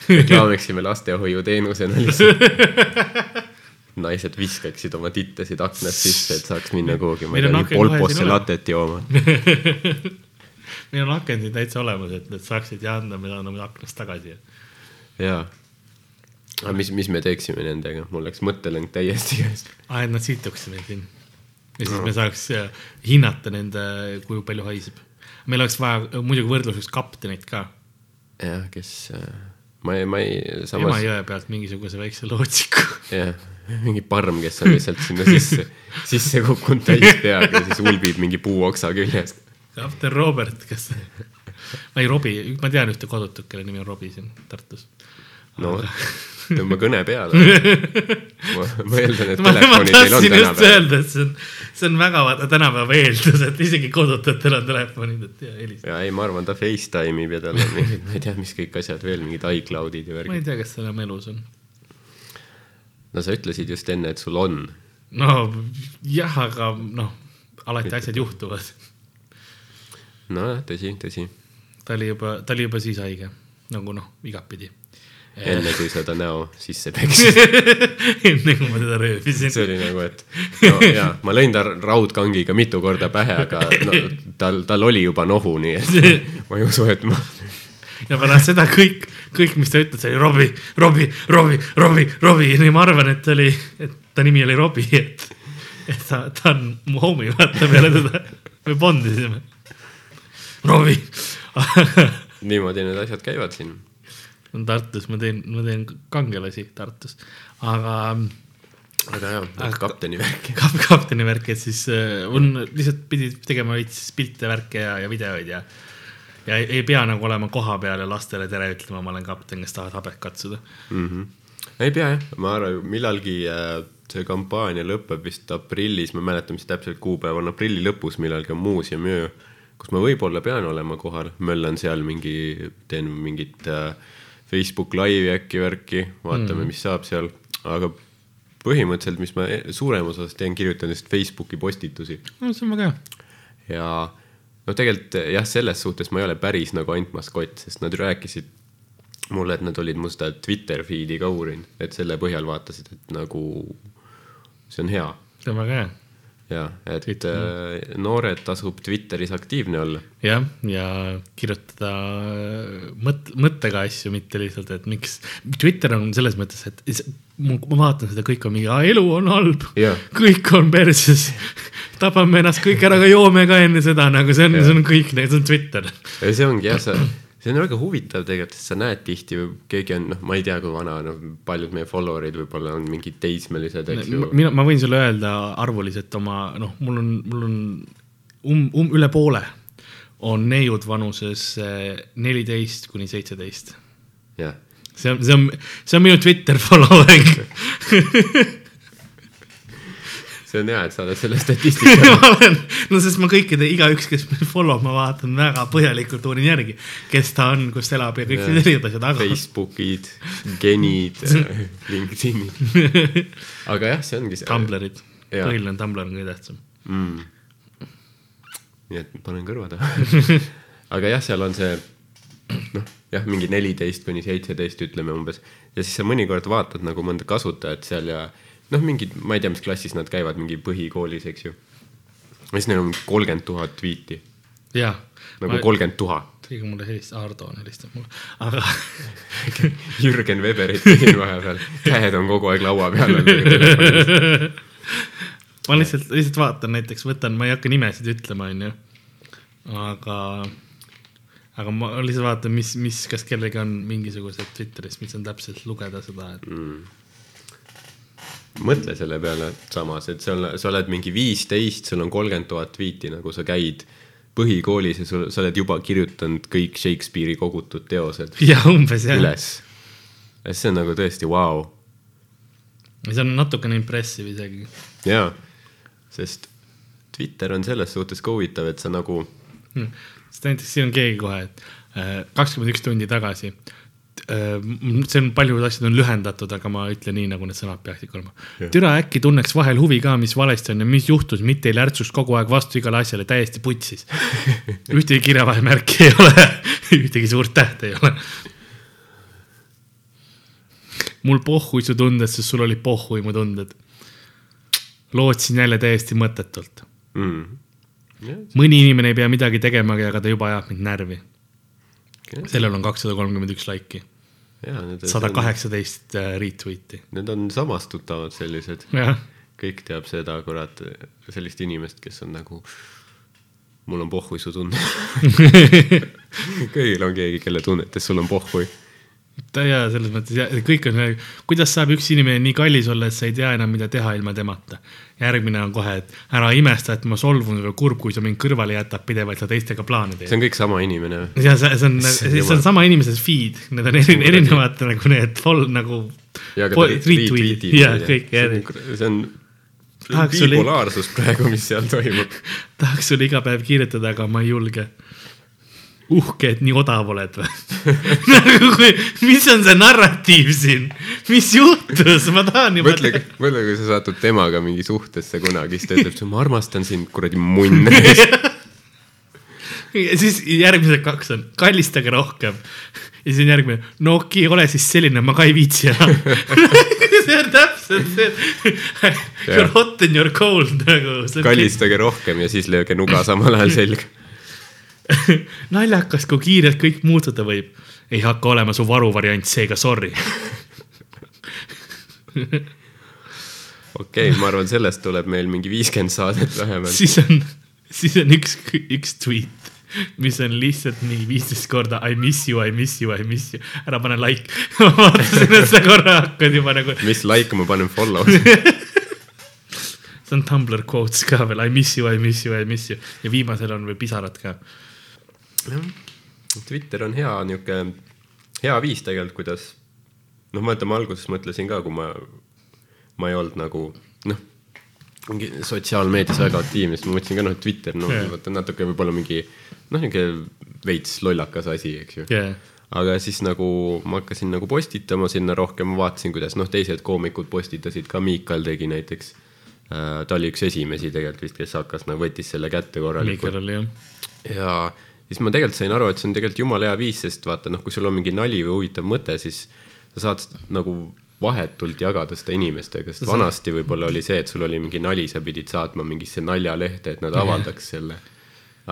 reklaamiksime lastehoiuteenusena lihtsalt. naised viskaksid oma tittasid aknast sisse, et saaks minna kuhugi, ma ei tea, polposse latet jooma. [LAUGHS] meil on aken siin täitsa olemas, et need saaksid ja anda, me anname aknast tagasi. jaa. aga mis, mis me teeksime nendega, mul läks mõttelõng täiesti käest. aa, et nad situksid meil siin. ja siis me saaks äh, hinnata nende, kui palju haiseb. meil oleks vaja muidugi võrdluseks kaptenit ka. jah, kes, ma ei, ma ei, samas Emajõe pealt mingisuguse väikse lootsiku. jah, mingi parm, kes on lihtsalt sinna sisse, sisse kukkunud täis peaga ja siis ulbib mingi puuoksa küljest. kapten Robert, kes, ma ei, Robbie, ma tean ühte kodutut, kelle nimi on Robbie siin Tartus. no tõmba kõne peale. ma, ma eeldan, et [LAUGHS] telefonid teil on tänapäeval. öelda, et see on, see on väga vaata tänapäeva eeldus, et isegi kodututel on telefonid, et ja helista. ja ei, ma arvan, ta Facetime'ib ja tal on [LAUGHS] mingid, ma ei tea, mis kõik asjad veel, mingid iCloudid ja ma ei värgid. tea, kas see enam elus on. no sa ütlesid just enne, et sul on. no jah, aga noh, alati asjad juhtuvad. nojah, tõsi, tõsi. ta oli juba, ta oli juba siis haige, nagu noh, igatpidi. Enne kui sa ta näo sisse peksid. [LAUGHS] enne kui ma teda röövisin. see oli nagu, et no jaa, ma lõin ta raudkangiga mitu korda pähe, aga no, [LAUGHS] tal, tal oli juba nohu, nii et [LAUGHS] ma ei usu, et ma, ja pärast seda kõik, kõik, mis ta ütles, oli Robbie, Robbie, Robbie, Robbie, Robbie nii ma arvan, et oli, et ta nimi oli Robbie, et, et ta, ta on mu homie, vaata peale teda. me bondisime. Robbie. niimoodi need asjad käivad siin. Tartus ma teen, ma teen kangelasi Tartus, aga aga jaa, kapteni värk. [LAUGHS] kap-, kapteni värk, et siis äh, on lihtsalt pidi tegema veits pilte, värke ja, ja videoid ja ja ei, ei pea nagu olema kohapeal ja lastele tere ütlema, ma olen kapten, kes tahavad habet katsuda. mm. -hmm. ei pea jah, ma arvan, millalgi äh, see kampaania lõpeb vist aprillis, ma ei mäleta, mis täpselt kuupäev on, aprilli lõpus millalgi on muuseumiöö, kus ma võib-olla pean olema kohal, möllan seal mingi, teen mingit äh, Facebook Live'i äkki värki, vaatame mm., mis saab seal, aga põhimõtteliselt, mis ma e- suurem osas teen, kirjutan lihtsalt Facebooki postitusi no see on väga hea. ja noh, tegelikult jah, selles suhtes ma ei ole päris nagu ainult maskott, sest nad rääkisid mulle, et nad olid mu seda Twitter feed'i ka uurinud, et selle põhjal vaatasid, et nagu see on hea see on väga hea. Ja et äh, noored tasub Twitteris aktiivne olla. jah, ja kirjutada mõt-, mõttega asju, mitte lihtsalt, et miks. Twitter on selles mõttes, et ma ma vaatan seda, kõik on mingi, elu on halb kõik on perses, tapame ennast kõik ära, aga joome ka enne seda, nagu see on, see on kõik, see on Twitter. see ongi jah, sa, see on väga huvitav tegelikult, sest sa näed tihti, keegi on, noh, ma ei tea, kui vana, noh, paljud meie follower'id võib-olla on mingid teismelised, eks ju. mina, ma võin sulle öelda arvuliselt oma, noh, mul on, mul on um-, um-, üle poole on neiud vanuses eh, neliteist kuni seitseteist. Jah, see on, see on, see on minu Twitter [LAUGHS] following [LAUGHS] see on hea, et sa oled selle [LAUGHS] statistika ma olen, no sest ma kõikide, igaüks, kes mind follow ma vaatan väga põhjalikult, uurin järgi, kes ta on, kus ta elab ja kõik need erinevad asjad, aga Facebookid, genid, [LAUGHS] LinkedInid. aga jah, see ongi see. Tumblerid, põhiline Tumblr on kõige tähtsam. mm.. nii et panen kõrva taha. [LAUGHS] aga jah, seal on see noh, jah, mingi neliteist kuni seitseteist ütleme umbes ja siis sa mõnikord vaatad nagu mõnda kasutajat seal ja noh, mingid, ma ei tea, mis klassis nad käivad, mingi põhikoolis, eks ju. ja siis neil on kolmkümmend tuhat tweet'i jaa. nagu kolmkümmend tuhat. keegi mulle helistab, Ardo on helistanud mulle, aga [LAUGHS] Jürgen Weberit tegin vahepeal, käed on kogu aeg laua peal [LAUGHS] ma lihtsalt, lihtsalt vaatan näiteks, võtan, ma ei hakka nimesid ütlema, onju. aga, aga ma lihtsalt vaatan, mis, mis, kas kellelgi on mingisugused Twitteris, mis on täpselt lugeda seda, et mõtle selle peale samas, et oled, sa oled mingi viisteist, sul on kolmkümmend tuhat tweet'i, nagu sa käid põhikoolis ja sul, sa oled juba kirjutanud kõik Shakespeare'i kogutud teosed [LAUGHS] jah, umbes jah. üles. see on nagu tõesti vau wow.. see on natukene impressive isegi. jaa, sest Twitter on selles suhtes ka huvitav, et sa nagu Hmm. sest näiteks siin on keegi kohe, et kakskümmend üks tundi tagasi. See on, paljud asjad on lühendatud, aga ma ütlen nii, nagu need sõnad peaksid olema. türa äkki tunneks vahel huvi ka, mis valesti on ja mis juhtus, mitte ei lärtsuks kogu aeg vastu igale asjale täiesti putsis. [LAUGHS] ühtegi kirjavahemärki ei ole, [LAUGHS] ühtegi suurt tähte ei ole. mul pohhui su tunded, sest sul oli pohhui mu tunded. lootsin jälle täiesti mõttetult mm,. mõni inimene ei pea midagi tegemagi, aga ta juba ajab mind närvi. Sellel on kakssada kolmkümmend üks laiki, sada. kaheksateist äh, retweet'i. Need on samastutavad sellised, jah, kõik teab seda, kurat, sellist inimest, kes on nagu, mul on pohhui su tunne. [LAUGHS] kõigil on keegi, kelle tunnetes sul on pohhui. Ja selles mõttes ja kõik on, kuidas saab üks inimene nii kallis olla, et sa ei tea enam, mida teha ilma temata. järgmine on kohe, et ära imesta, et ma solvun või kurb, kui sa mind kõrvale jätad pidevalt ja teistega plaane teed see. on kõik sama inimene. ja see, see on, [LAUGHS] see on sama inimese feed, need on eri, erinevad nagu need fol- nagu. ja aga ta retweetib. ja kõik see on bipolaarsus praegu, mis seal toimub. [LAUGHS] tahaks sulle iga päev kirjutada, aga ma ei julge. uhke, et nii odav oled või? [LAUGHS] nagu mis on see narratiiv siin, mis juhtus, ma tahan juba. mõtle, mõtle, kui sa satud temaga mingi suhtesse kunagi, siis ta ütleb, ma armastan sind, kuradi munn. [LAUGHS] ja siis järgmised kaks on, kallistage rohkem. ja siis on järgmine, no okei, ole siis selline, ma ka ei viitsi enam. [LAUGHS] see on täpselt see, you are hot and you are cold nagu. kallistage rohkem ja siis lööge nuga samal ajal selga. [LAUGHS] naljakas, kui kiirelt kõik muutuda võib. ei hakka olema su varuvariant, seega sorry. [LAUGHS] okei ma arvan, sellest tuleb meil mingi viiskümmend saadet vähemalt. siis on, siis on üks, üks tweet, mis on lihtsalt mingi viisteist korda I miss you, I miss you, I miss you. ära pane like. [LAUGHS] ma vaatasin, et sa korra hakkad juba nagu, mis like ma panen follow. see on Tumblr quotes ka veel I miss you, I miss you, I miss you ja viimasel on veel pisarad ka. Twitter on hea niuke, hea viis tegelikult, kuidas noh, ma ütlen, ma alguses mõtlesin ka, kui ma, ma ei olnud nagu noh, mingi sotsiaalmeedias väga aktiivne, siis ma mõtlesin ka noh, et Twitter, no Jaa. vaata natuke võib-olla mingi noh, niisugune veits lollakas asi, eks ju Yeah. aga siis nagu ma hakkasin nagu postitama sinna rohkem, ma vaatasin, kuidas noh, teised koomikud postitasid, ka Miikal tegi näiteks äh,. ta oli üks esimesi tegelikult vist, kes hakkas nagu võttis selle kätte korralikult Miikel oli jah. ja siis ma tegelikult sain aru, et see on tegelikult jumala hea viis, sest vaata noh, kui sul on mingi nali või huvitav mõte, siis sa saad nagu vahetult jagada seda inimestega, sest vanasti võib-olla oli see, et sul oli mingi nali, sa pidid saatma mingisse naljalehte, et nad avaldaks [LAUGHS] selle.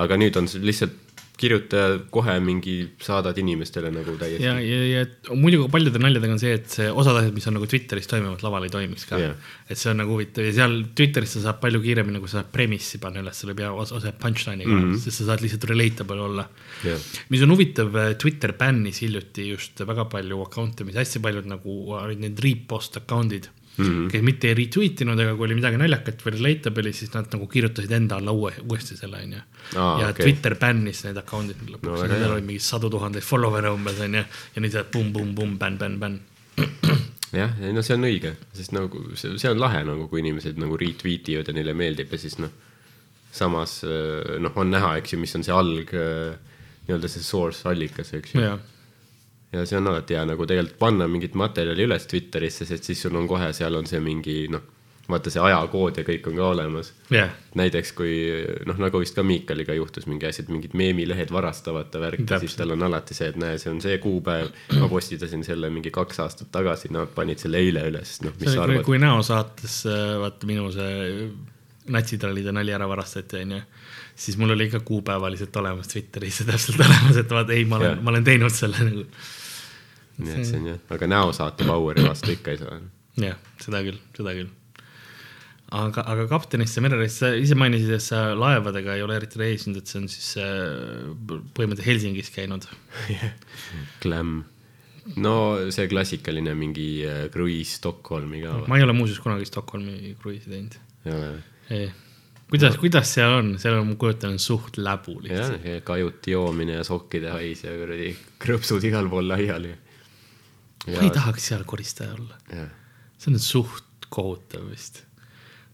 aga nüüd on see lihtsalt kirjuta kohe mingi, saadad inimestele nagu täiesti ja, ja, ja muidugi paljude naljadega on see, et see osad asjad, mis on nagu Twitteris toimuvad, laval ei toimiks ka yeah.. et see on nagu huvitav ja seal Twitteris sa saad palju kiiremini, kui sa saad premissi panna üles, ei pea osa, osa punchline'iga mm, -hmm. sest sa saad lihtsalt relatable olla Jah. mis on huvitav, Twitter bännis hiljuti just väga palju account'e, mis hästi paljud nagu olid need repost account'id mm. -hmm. kes mitte ei retweet inud, aga kui oli midagi naljakat või relatable'i, siis nad nagu kirjutasid enda alla uue, uuesti selle onju. Ja okei. Twitter bännis need account'id lõpuks No hea. oli mingi sadu tuhandeid follower'e umbes onju. ja nüüd saad pumm-pumm-pumm, bänn, bänn, bänn. [CLEARS THROAT] jah, ei no see on õige, sest nagu see, see on lahe nagu, kui inimesed nagu retweet ivad ja neile meeldib ja siis noh, samas äh, noh, on näha, eks ju, mis on see alg, nii-öelda see source allikas, eks ju. Ja see on alati hea nagu tegelikult panna mingit materjali üles Twitterisse, sest siis sul on kohe, seal on see mingi noh, vaata see ajakood ja kõik on ka olemas. jah, näiteks kui noh, nagu vist ka Miikaliga juhtus mingi asi, et mingid meemilehed varastavad ta värki, siis tal on alati see, et näe, see on see kuupäev, ma postitasin selle mingi kaks aastat tagasi, nad panid selle eile üles, noh, mis sa arvad? kui näosaates, vaata minu see natsid olid ja nali ära varastati, onju, siis mul oli ikka kuupäevaliselt olemas Twitteris ja [LAUGHS] täpselt olemas, et vaata, ei, ma olen Jah., ma olen teinud selle nagu. Nii et see on jah, aga näosaate Poweri vastu ikka ei saa. jah, seda küll, seda küll. aga, aga kaptenist ja merereis, sa ise mainisid, et sa laevadega ei ole eriti reisinud, et see on siis äh, põhimõtteliselt Helsingis käinud. Glam. no see klassikaline mingi äh, kruiis Stockholmi ka või? ma ei ole muuseas kunagi Stockholmi kruiisi teinud. ei ole. ei, kuidas, kuidas seal on, seal on, ma kujutan, suht läbu jah lihtsalt., kajuti joomine ja sokkide hais ja kuradi krõpsud igal pool laiali. Ma ei tahaks seal koristaja olla, see on suht kohutav vist.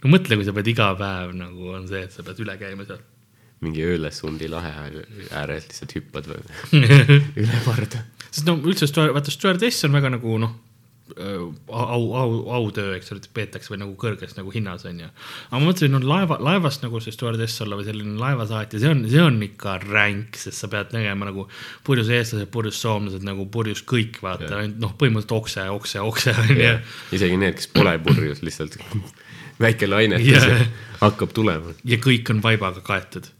no mõtle, kui sa pead iga päev nagu on see, et sa pead üle käima seal. mingi Öölesundi lahe ääres lihtsalt hüppad või [LAUGHS] [LAUGHS] üle parda. sest no üldse, vaata stjuardess on väga nagu noh, au, au, autöö, eks ole, peetakse või nagu kõrges nagu hinnas on ju. aga ma mõtlesin, no laeva, laevast nagu see stjuardess olla või selline laevasaatja, see on, see on ikka ränk, sest sa pead nägema nagu purjus eestlased, purjus soomlased nagu purjus kõik vaata, ainult noh, põhimõtteliselt okse, okse, okse on ju. isegi need, kes pole purjus, lihtsalt [LAUGHS] väike lainetus yeah. hakkab tulema. ja kõik on vaibaga kaetud.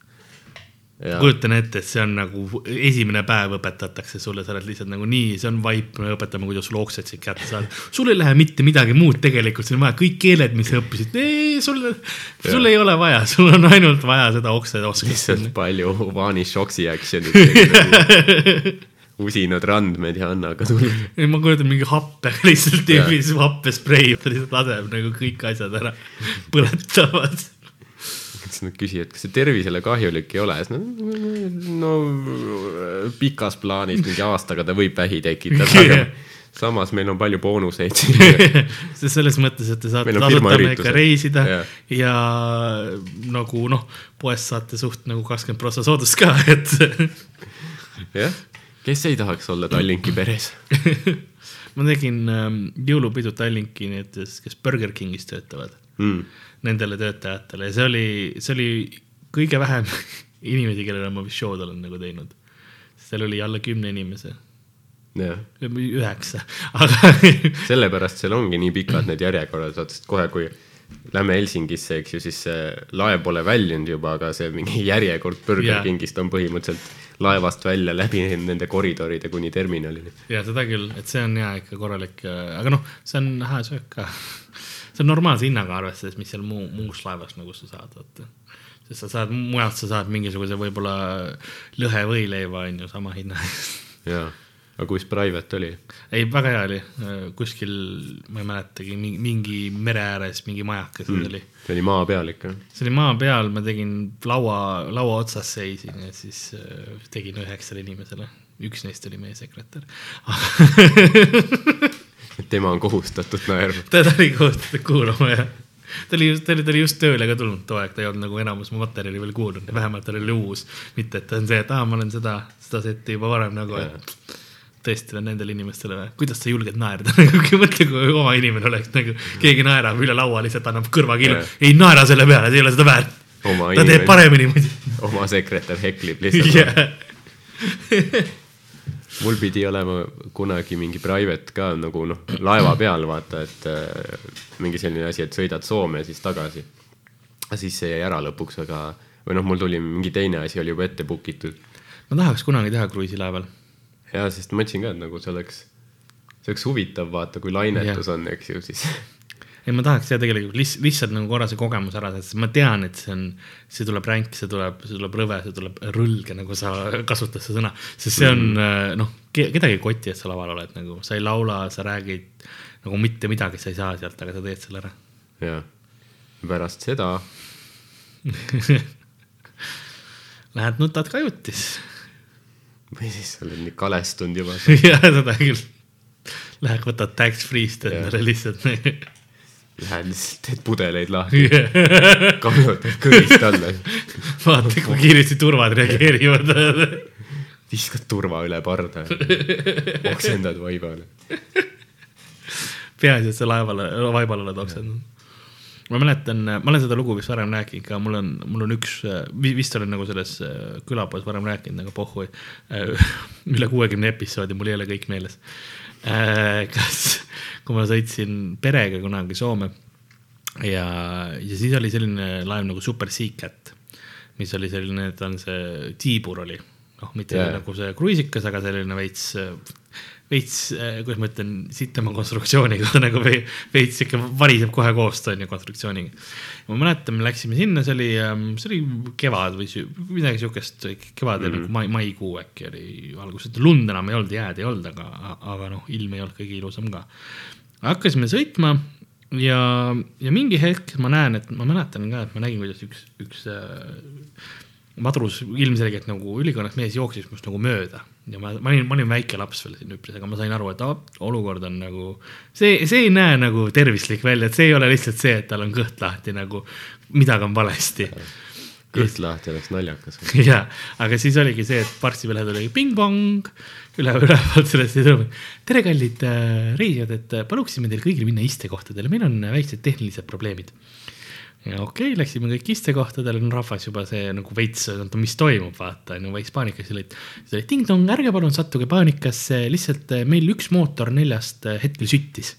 Kujutan ette, et see on nagu esimene päev õpetatakse sulle, sa oled lihtsalt nagu nii, see on vaip, me õpetame, kuidas sul oksed siit kätte saada. sul ei lähe mitte midagi muud tegelikult, sul on vaja kõik keeled, mis sa õppisid, ei, sul, sul ei ole vaja, sul on ainult vaja seda okse oskust. lihtsalt palju Vani Shoksi action'it. [LAUGHS] usinad randmed ja anna aga tuli. ei, ma kujutan mingi happega lihtsalt happesprei, ta lihtsalt laseb nagu kõik asjad ära, põletavad. Siis nad küsivad, kas see tervisele kahjulik ei ole, no, no pikas plaanis mingi aastaga ta võib vähi tekitada, aga [LAUGHS] samas meil on palju boonuseid [LAUGHS] siin. selles mõttes, et te saate meiega firmaüritused. reisida Jah. ja nagu noh, poest saate suht nagu kakskümmend prossa soodust ka, [LAUGHS] et jah, kes ei tahaks olla Tallinki peres? ma tegin ähm, jõulupidu Tallinki nendes, kes Burger Kingis töötavad Mm. nendele töötajatele ja see oli, see oli kõige vähem [LAUGHS] inimesi, kellele ma vist show'd olen nagu teinud. seal oli alla kümne inimese, üheksa, [LAUGHS] aga [LAUGHS] sellepärast seal ongi nii pikad need järjekorrad, vaata, sest kohe, kui lähme Helsingisse, eks ju, siis see laev pole väljunud juba, aga see mingi järjekord Burger Jaa. Kingist on põhimõtteliselt laevast välja läbi nende koridoride kuni terminalini. ja seda küll, et see on hea ikka korralik, aga noh, see on hää söök ka. See on normaalse hinnaga arvestades, mis seal muu, muus laevas nagu sa saad, vaata. sest sa saad, mujalt sa saad mingisuguse võib-olla lõhe võileiva on ju sama hinna eest. jaa, aga kus private oli? ei, väga hea oli, kuskil, ma ei mäletagi, mingi mere ääres mingi majakas mm. oli. see oli maa peal ikka. see oli maa peal, ma tegin laua, laua otsas seisin ja siis äh, tegin üheksale inimesele, üks neist oli meie sekretär. [LAUGHS] tema on kohustatud naerma. teda oli kohustatud kuulama ja ta oli just, ta oli, ta oli just tööle ka tulnud too aeg, ta ei olnud nagu enamus mu materjali veel kuulnud ja vähemalt tal oli uus. mitte, et ta on see, et aa, ma olen seda, seda setti juba varem nagu, et tõesti olen nendele inimestele või, kuidas sa julged naerda, [LAUGHS] nagu mõtle, kui oma inimene oleks nagu, keegi naerab üle laua, lihtsalt annab kõrvakiilu Jah., ei naera selle peale, see ei ole seda väärt. Oma ta teeb inimene. paremini muidu. [LAUGHS] oma sekretär heklib [LAUGHS] lihtsalt yeah.. Mul pidi olema kunagi mingi private ka nagu noh, laeva peal vaata, et äh, mingi selline asi, et sõidad Soome ja siis tagasi. siis see jäi ära lõpuks, aga, või noh, mul tuli mingi teine asi oli juba ette book itud. ma tahaks kunagi teha kruiisilaeval. ja sest ma mõtlesin ka, et nagu see oleks, see oleks huvitav vaata, kui lainetus on, eks ju, siis [LAUGHS] ei, ma tahaks teha tegelikult lihtsalt, lihtsalt nagu korra see kogemus ära sest ma tean, et see on, see tuleb ränk, see tuleb, see tuleb rõve, see tuleb rõlge, nagu sa [LAUGHS] kasutad seda sõna. sest see on mm. noh, kedagi ei koti, et sa laval oled nagu, sa ei laula, sa räägid nagu mitte midagi, sa ei saa sealt, aga sa teed selle ära. ja pärast seda [LAUGHS] Lähed nutad kajutis. või siis sa oled nii kalestunud juba. [LAUGHS] jah, seda küll. Lähed võtad tax free'st endale lihtsalt. Lähed lihtsalt teed pudeleid lahti, [LAUGHS] kallutad kõvist alla, vaata, kui kiiresti turvad reageerivad. viskad turva üle parda, oksendad vaibale. peaasi, et sa laevale, vaibal oled oksendanud. ma mäletan, ma olen seda lugu vist varem rääkinud ka, mul on, mul on üks, vist olen nagu selles äh, külapoes varem rääkinud, aga pohhu, [LAUGHS] üle kuuekümne episoodi, mul ei ole kõik meeles. kas, kui ma sõitsin perega kunagi Soome, ja, ja siis oli selline laev nagu Super Seacat, mis oli selline, ta on see tiibur oli, noh, mitte yeah. nagu see kruisikas, aga selline veits, veits, kuidas ma ütlen, sitema konstruktsiooniga [LAUGHS] nagu ve- veits sihuke variseb kohe koos, on ju, konstruktsiooniga. ma mäletan, me läksime sinna, see oli, see oli kevad või midagi sihukest, kevadel mm -hmm. mai, maikuu äkki oli alguses, lund enam ei olnud, jääd ei olnud, aga, aga noh, ilm ei olnud kõige ilusam ka. Hakkasime sõitma ja, ja mingi hetk ma näen, et ma mäletan ka, et ma nägin, kuidas üks, üks äh, madrus ilmselgelt nagu ülikonnas mees jooksis must nagu mööda. Ja ma, ma olin, ma olin väike laps veel siin üpris, aga ma sain aru, et aa, olukord on nagu, see, see ei näe nagu tervislik välja, et see ei ole lihtsalt see, et tal on kõht lahti nagu, midagi on valesti kõht lahti oleks naljakas. ja, aga siis oligi see, et varsti peale tuli ping-pong üle, ülevalt sellest ei tulnud. tere, kallid äh, reisijad, et äh, paluksime teil kõigil minna istekohtadele, meil on äh, väiksed tehnilised probleemid. Ja okei okay,, läksime kõik istekohtadele, no rahvas juba see nagu veits, mis toimub, vaata on ju, veits paanikas olid. siis oli ting-tong, ärge palun sattuge paanikasse, lihtsalt äh, meil üks mootor neljast äh, hetkel süttis.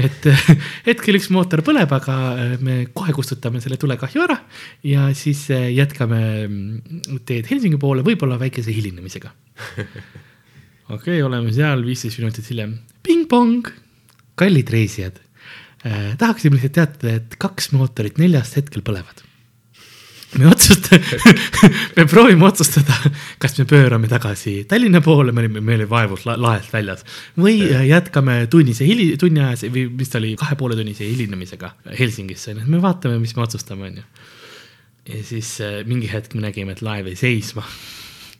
et [LAUGHS] hetkel üks mootor põleb, aga äh, me kohe kustutame selle tulekahju ära ja siis jätkame mm, teed Helsingi poole, võib-olla väikese hilinemisega. [LAUGHS] okei okay,, oleme seal viisteist minutit hiljem. ping-pong, kallid reisijad eh,. tahaksime lihtsalt teatada, et kaks mootorit neljast hetkel põlevad. me otsustame, [LAUGHS] me proovime otsustada, kas me pöörame tagasi Tallinna poole, me olime, me olime vaevult la laest väljas või eh, jätkame tunnise hili, tunniajase või mis ta oli, kahe poole tunnise hilinemisega Helsingisse, me vaatame, mis me otsustame, onju. ja siis äh, mingi hetk me nägime, et laev jäi seisma.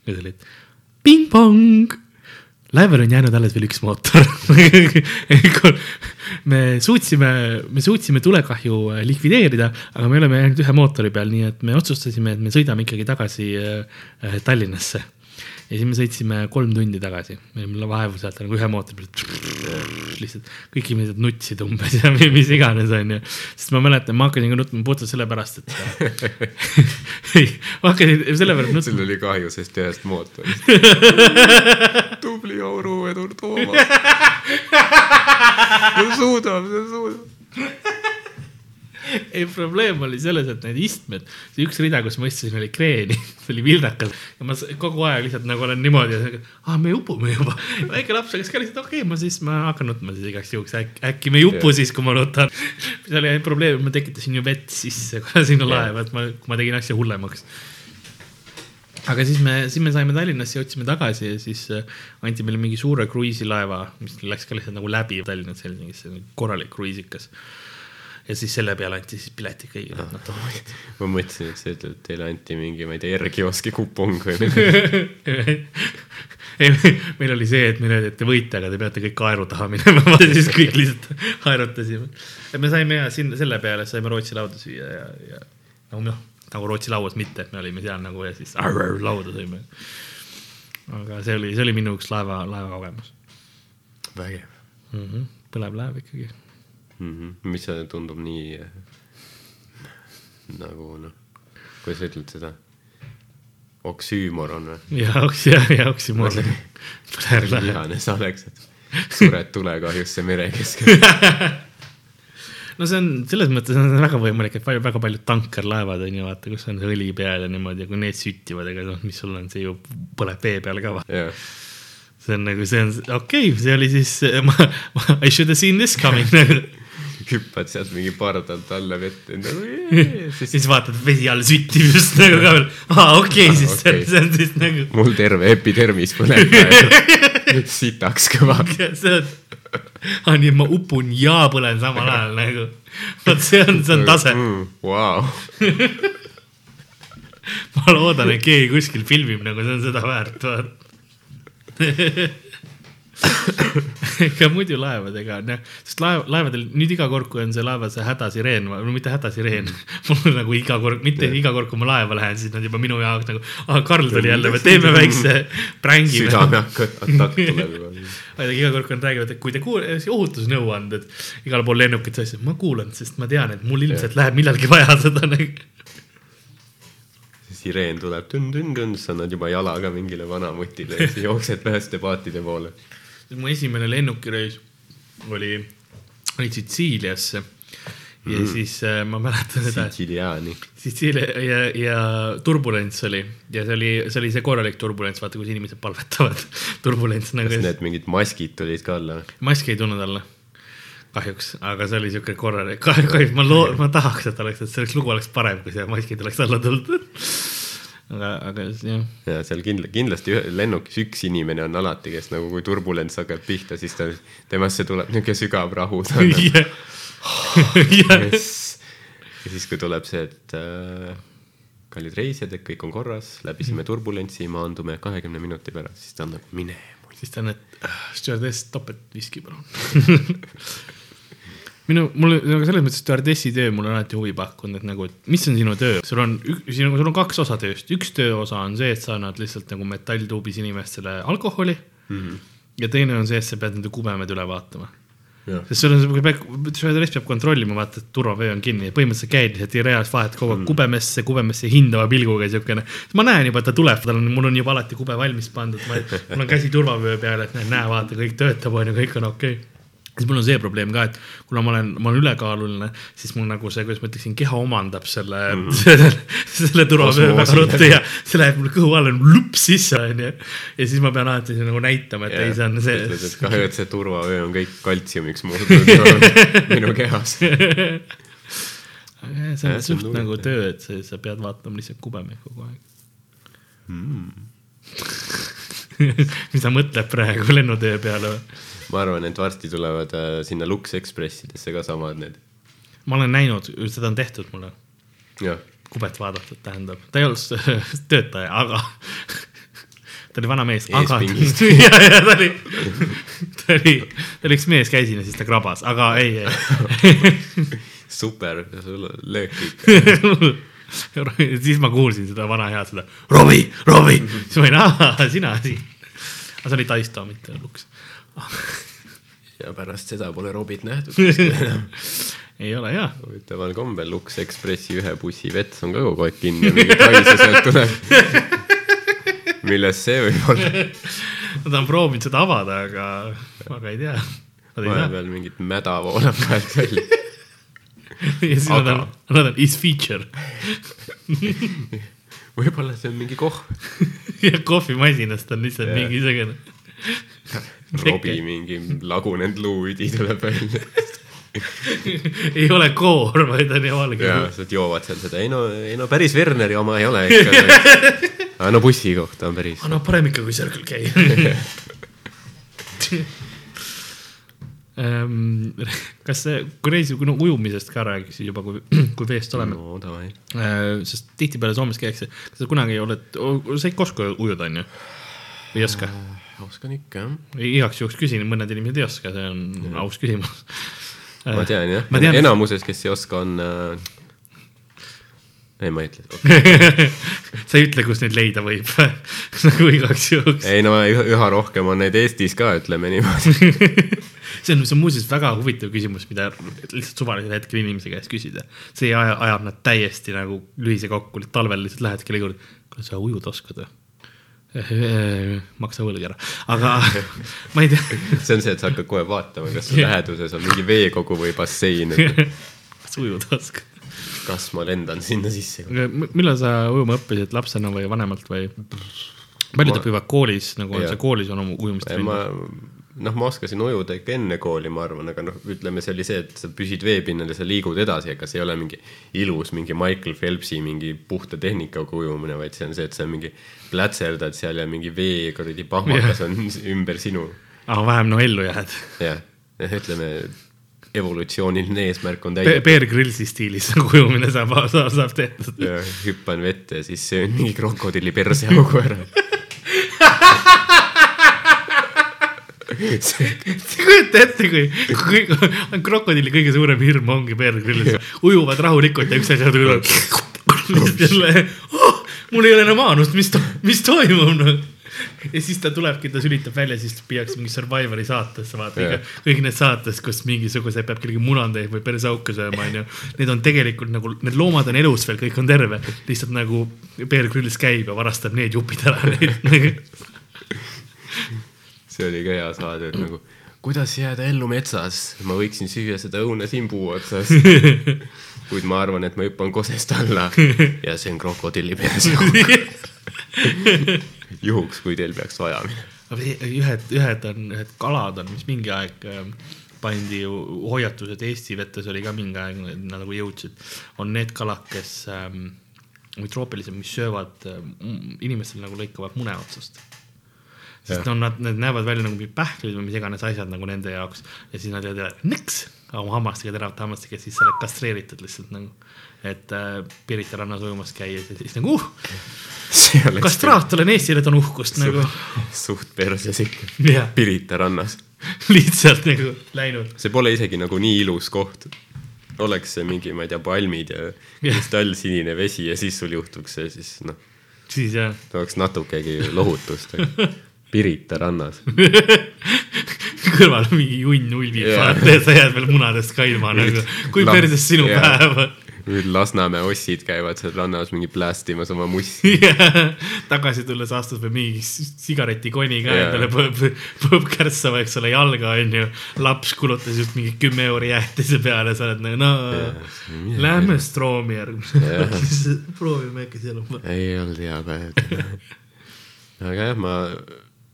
ja siis oli, et ping-pong, laeval on jäänud alles veel üks mootor. [LAUGHS] me suutsime, me suutsime tulekahju äh, likvideerida, aga me oleme ainult ühe mootori peal, nii et me otsustasime, et me sõidame ikkagi tagasi äh, äh, Tallinnasse. Ja siis me sõitsime kolm tundi tagasi, me olime vaevu sealt nagu ühe mootori peal, [LAUGHS] lihtsalt kõik inimesed nutsid umbes ja [LAUGHS] mi- mis iganes, onju. sest ma mäletan, ma hakkasin ka nutma puhtalt sellepärast, et ei, [LAUGHS] ma hakkasin sellepärast nutma sul oli kahju sellest ühest mootorist. tubli auruvedur Toomas. ta suudab, ta suudab. [LAUGHS] ei, probleem oli selles, et need istmed, see üks rida, kus ma istusin, oli kreeni, [LAUGHS] see oli vildakas ja ma kogu aeg lihtsalt nagu olen niimoodi, aa, me upume juba. [LAUGHS] väike laps hakkas ka lihtsalt, okei okay,, ma siis, ma hakkan nutma siis igaks juhuks, äkki, äkki me ei upu siis, kui ma nutan. mis oli ainult probleem, ma tekitasin ju vett sisse kohe sinna laeva, et ma, ma tegin asja hullemaks aga siis me, siis me saime Tallinnasse, jõudsime tagasi ja siis äh, anti meile mingi suure kruiisilaeva, mis läks ka lihtsalt nagu läbi Tallinnast Helsingisse, korralik kruiisikas. Ja siis selle peale anti siis piletid kõigile, et nad tohivad. ma mõtlesin, et sa ütled, et teile anti mingi, ma ei tea, R-kioski kupong või [LAUGHS] midagi. ei, meil oli see, et meile öeldi, et te võite, aga te peate kõik kaeru taha minema, [LAUGHS] siis kõik lihtsalt haerutasime. et me saime ja sinna selle peale saime Rootsi lauda süüa ja, ja no noh, nagu Rootsi lauas mitte, et me olime seal nagu ja siis arr, lauda sõime. aga see oli, see oli minu üks laeva, laevakogemus vägev mm. -hmm. põlev laev ikkagi. mm. -hmm. mis see tundub nii nagu noh, kuidas sa ütled seda, oksüümoron või? ja oks- ja, ja oksimoor. põlev laev. iganes oleks, et sured tulekahjusse mere keskel. [LAUGHS] no see on selles mõttes on väga võimalik, et palju, väga paljud tankerlaevad on ju vaata, kus on õli peal ja niimoodi ja kui need süttivad, ega noh, mis sul on, see ju põleb vee peal ka. jah, see on nagu, see on okei okay,, see oli siis, ma, ma, I should have seen this coming nagu. [LAUGHS] [LAUGHS] hüppad sealt mingi pardalt alla vette nagu [LAUGHS] siis siis vaatad, vesi all süttib just nagu ka veel, aa okei okay,, siis Okei., see on siis nagu, mul terve epidermis põleb praegu. [LAUGHS] sitaks kõva. aa nii, et ma upun ja põlen samal ajal nagu. vot see on, see on tase. Mm, Vau, ma loodan, et keegi kuskil filmib nagu see on seda väärt, vaata. [LAUGHS] ega muidu laevadega on jah, sest laev, laevadel nüüd iga kord, kui on see laeva see hädasireen, no mitte hädasireen, [LAUGHS] mul on nagu iga kord, mitte Jah. iga kord, kui ma laeva lähen, siis nad juba minu jaoks nagu, aa Karl tuli jälle, me teeme väikse [LAUGHS] prängi. südame hakkab, atakk tuleb juba. iga kord, kui nad räägivad, et kui te kuule, ohutusnõuanded igal pool lennukit asju, ma kuulan, sest ma tean, et mul ilmselt läheb millalgi vaja seda nagu. sireen tuleb tünn-tünn-tünn, sa annad juba jalaga mingile vanamutile ja siis jooksed päästepaatide poole. Mu esimene lennukireis oli, oli Sitsiiliasse ja siis äh, ma mäletan seda, Sitsiiliaani. Sitsiilia ja, ja turbulents oli ja see oli, see oli see korralik turbulents, vaata, kus inimesed palvetavad. [LAUGHS] turbulents nagu kas, need mingid maskid tulid ka alla? maski ei tulnud alla. kahjuks, aga see oli siuke korralik, [LAUGHS] kahjuks ma loo-, ma tahaks, et oleks, et see oleks, lugu oleks parem, kui see maskid oleks alla tulnud. [LAUGHS] aga, aga jah, ja seal kindla-, kindlasti ühe- lennukis üks inimene on alati, kes nagu, kui turbulents hakkab pihta, siis ta, temasse tuleb niisugune sügav rahu. [LAUGHS] jah, jah, Yes. ja siis, kui tuleb see, et äh, kallid reisijad, et kõik on korras, läbisime turbulentsi, maandume kahekümne minuti pärast, siis ta on nagu mine. siis ta on, et stjuardess topeltviski palun. [LAUGHS] minu, mulle nagu selles mõttes stjuardessi töö mulle on alati huvi pakkunud, et nagu, et mis on sinu töö, sul on, siin on, sul on kaks osa tööst, üks tööosa on see, et sa annad lihtsalt nagu metalltuubis inimestele alkoholi mm. -hmm. ja teine on see, et sa pead nende kubemed üle vaatama jah, sest sul on stjuardess peab kontrollima, vaata, et turvavöö on kinni ja põhimõtteliselt käid lihtsalt ja reaalselt vahetad kogu aeg kubemesse, kubemesse hindava pilguga siukene. ma näen juba, et ta tuleb, tal on, mul on juba alati kube valmis pandud, mul on käsi turvavöö peal, et näe, näe, vaata, kõik töötab, on ju, kõik on okei okay siis mul on see probleem ka, et kuna ma olen, ma olen ülekaaluline, siis mul nagu see, kuidas ma ütleksin, keha omandab selle mm, -hmm. selle, selle turvavöö väga ruttu ja see läheb mul kõhu alla lups sisse, onju. ja siis ma pean alati nagu näitama, et ei, see on see. kahju, et see turvavöö on kõik kaltsiumiks muutunud [LAUGHS] minu kehas. see on Jah, see on suht nagu töö, et sa, sa pead vaatama lihtsalt kubemeid kogu aeg [LAUGHS] mis ta mõtleb praegu lennutöö peale või? ma arvan, et varsti tulevad äh, sinna Lux Expressidesse ka samad need. ma olen näinud, seda on tehtud mulle, kubet vaadatud, tähendab, ta ei olnud [LAUGHS] töötaja, aga [LAUGHS] ta oli vana mees, aga ja, ja ta oli, ta oli, ta oli üks mees, käisin ja siis ta krabas, aga ei, ei super, sul on löök ikka. siis ma kuulsin seda vana head seda Robbie, Robbie, siis ma olin, aa, sina siin. Aga see oli Taisto, mitte Lux. ja pärast seda pole Robit nähtud. [LAUGHS] ei ole hea. huvitaval kombel Lux Expressi ühe bussi vets on ka kogu aeg kinni ja mingi haisu sealt tuleb. [LAUGHS] milles see võib olla? Nad on proovinud seda avada, aga, aga ei tea. Vahepeal mingit mäda voolab vahelt välja. [LAUGHS] ja siis nad on Aga-, nad on is feature võib-olla see on mingi kohv. [LAUGHS] ja kohvimasinast on lihtsalt Jah. mingisugune. [LAUGHS] Robi mingi lagunenud luuüdi tuleb välja. [LAUGHS] ei ole koor, vaid on valge ja. nad joovad seal seda, ei no, ei no päris Werneri oma ei ole ikka. aga no bussi kohta on päris. no parem ikka kui Circle K. Kas see, kui reisi, kui no ujumisest ka rääkisid juba, kui, [CLEARS THROAT] kui veest oleme no. Äh, sest tihtipeale Soomes käiakse, kas sa kunagi oled, sa ikka oska ujuda, onju? või ei oska? oskan ikka jah. igaks juhuks küsin, mõned inimesed ei oska, see on aus küsimus. ma tean jah enamuses, kes ei oska, on äh.... ei, ma ei ütle okay. [LAUGHS] sa ei ütle, kus neid leida võib [LAUGHS] nagu igaks juhuks. ei no üha, üha rohkem on neid Eestis ka, ütleme niimoodi. [LAUGHS] see on, see on muuseas väga huvitav küsimus, mida lihtsalt suvalisel hetkel inimese käest küsida. see aja, ajab nad täiesti nagu lühise kokku, talvel lihtsalt lähed kelle juurde, kas sa ujuda oskad või? maksa võlg ära, aga ma ei tea, see on see, et sa hakkad kohe vaatama, kas läheduses on mingi veekogu või bassein, kas ujuda oskad. Kas ma lendan sinna sisse. millal sa ujuma õppisid, lapsena või vanemalt või? paljud Ma- õpivad koolis, nagu on see koolis on ujumist ma, noh, ma oskasin ujuda ikka enne kooli, ma arvan, aga noh, ütleme, see oli see, et sa püsid veepinnal ja sa liigud edasi, ega see ei ole mingi ilus mingi Michael Phelpsi mingi puhta tehnikaga ujumine, vaid see on see, et sa mingi plätserdad seal ja mingi vee kuradi pahmakas on ümber sinu. aga vähem no ellu jääd. jah, ütleme evolutsiooniline eesmärk on täidetud. Bear Grillsi stiilis [LAUGHS] nagu ujumine saab, saab, saab tehtud. hüppan vette ja siis söön mingi krokodilli perseaugu ära. [LAUGHS] kujuta ette, kui, kui kui krokodilli kõige suurem hirm ongi Bear Gryllis, ujuvad rahulikult ja üks asi tuleb. [LAUGHS] jälle, oh, mul ei ole enam aanust, mis, mis toimub noh [LAUGHS] ja siis ta tulebki, ta sülitab välja, siis viiakse mingi Survivori saatesse, vaata yeah. kõik need saates, kus mingisuguse peab kellegi munandeid või persauke sööma, onju. Need on tegelikult nagu, need loomad on elus veel, kõik on terve, lihtsalt nagu Bear Grylls käib ja varastab need jupid ära neid [LAUGHS] see oli ka hea saade, et nagu kuidas jääda ellu metsas, ma võiksin süüa seda õune siin puu otsas. [LAUGHS] kuid ma arvan, et ma hüppan kosest alla ja see on krokodilli peas. [LAUGHS] juhuks, kui teil peaks vaja minema. ühed, ühed on, ühed kalad on, mis mingi aeg ähm, pandi ju hoiatus, et Eesti vetes oli ka mingi aeg, nad nagu jõudsid, on need kalad, kes ähm, troopilised, mis söövad ähm, inimestel nagu lõikavad mune otsast. sest no nad, need näevad välja nagu mingid pähklid või mis iganes asjad nagu nende jaoks ja siis nad jäävad nõks oma hammastega, teravate hammastega, siis sa oled kastreeritud lihtsalt nagu. Et äh, Pirita rannas ujumas käies ja siis nagu uh, kastraator on Eestile, ta on uhkust nagu. suht perses ikka. jah, Pirita rannas. [LAUGHS] lihtsalt nagu läinud. see pole isegi nagu nii ilus koht. oleks see mingi, ma ei tea, palmid ja kristallsinine vesi ja siis sul juhtuks see, siis noh, siis jah, oleks natukegi lohutust. [LAUGHS] Pirita rannas. [LAUGHS] kõrval mingi junn ulbib yeah., sa jääd veel munadest ka ilma nagu, kui perses sinu jah. päev on. Lasnamäe ossid käivad seal rannas mingi plästimas oma mussi. [LAUGHS] tagasi tulles astud veel mingi sigaretikoni ka Jaa. endale põõb, põõb kärssama, eks ole, jalga onju. laps kulutas just mingi kümme euri jäätise peale, sa oled nagu no lähme Stroomi järgmine. proovime [LAUGHS] äkki seal ei olnud hea päev. aga jah, ma,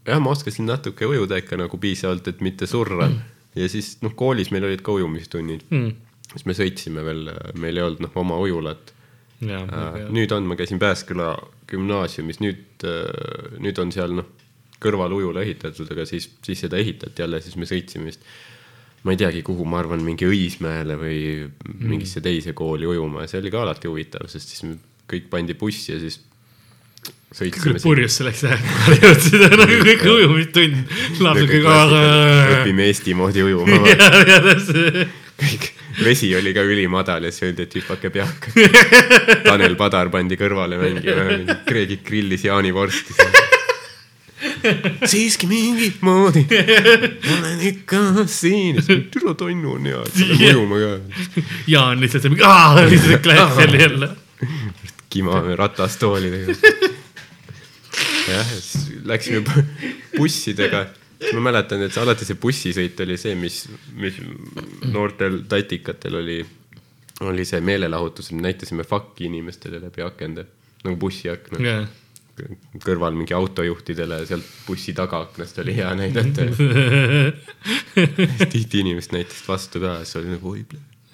jah, ma oskasin natuke ujuda ikka nagu piisavalt, et mitte surra. ja siis noh, koolis meil olid ka ujumistunnid Mm. Siis me sõitsime veel, meil ei olnud noh oma ujulat. jaa, nüüd on, ma käisin Pääsküla gümnaasiumis, nüüd, nüüd on seal noh, kõrval ujula ehitatud, aga siis, siis seda ehitati jälle, siis me sõitsime vist. ma ei teagi, kuhu, ma arvan, mingi Õismäele või mingisse teise kooli ujuma ja see oli ka alati huvitav, sest siis kõik pandi bussi ja siis sõitsime. purjus selleks ajaks jõudsid nagu kõik ujumistund. õpime Eesti moodi ujuma. [LAUGHS] kõik, vesi oli ka ülimadal ja siis öeldi, et hüpake peaka. Tanel Padar pandi kõrvale mängima, Kreegik grillis jaanivorsti. siiski mingit moodi olen ikka siin. türa tonnu on hea, et saab ujuma ka. Jaan lihtsalt [LAUGHS] lihtsalt klassi [LAUGHS] oli jälle. kimame ratastoolidega. [LAUGHS] jah, siis läksime bu- bussidega. Ma mäletan, et see alati see bussisõit oli see, mis, mis noortel tatikatel oli, oli see meelelahutus, näitasime fakki inimestele läbi akende, nagu bussiakna. jah, kõrval mingi autojuhtidele sealt bussi tagaaknast oli hea näidata. [LAUGHS] tihti inimesed näitasid vastu ka, siis oli nagu oi,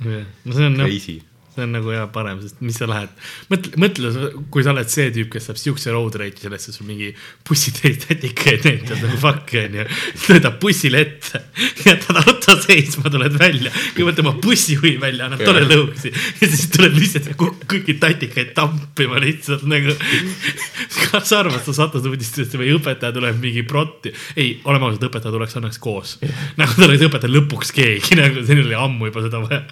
no see on noh, crazy. See on nagu hea parem, sest mis sa lähed, mõtle, mõtle, kui sa oled see tüüp, kes saab siukse road rage'i sellest, sul mingi bussiteed tätikaid näitab nagu fuck onju. sõidab bussile ette, jätad auto seisma, tuled välja, kõigepealt oma bussijuhi välja, annab talle lõuksi. Ja siis tuleb lihtsalt kõ- kõiki tatikaid tampima lihtsalt nagu. kas sa arvad, sa satud uudistesse või õpetaja tuleb mingi protti, ei, oleme ausad, õpetaja tuleks õnneks koos. nagu ta oleks õpetaja lõpuks keegi, nagu siin oli ammu juba seda vaja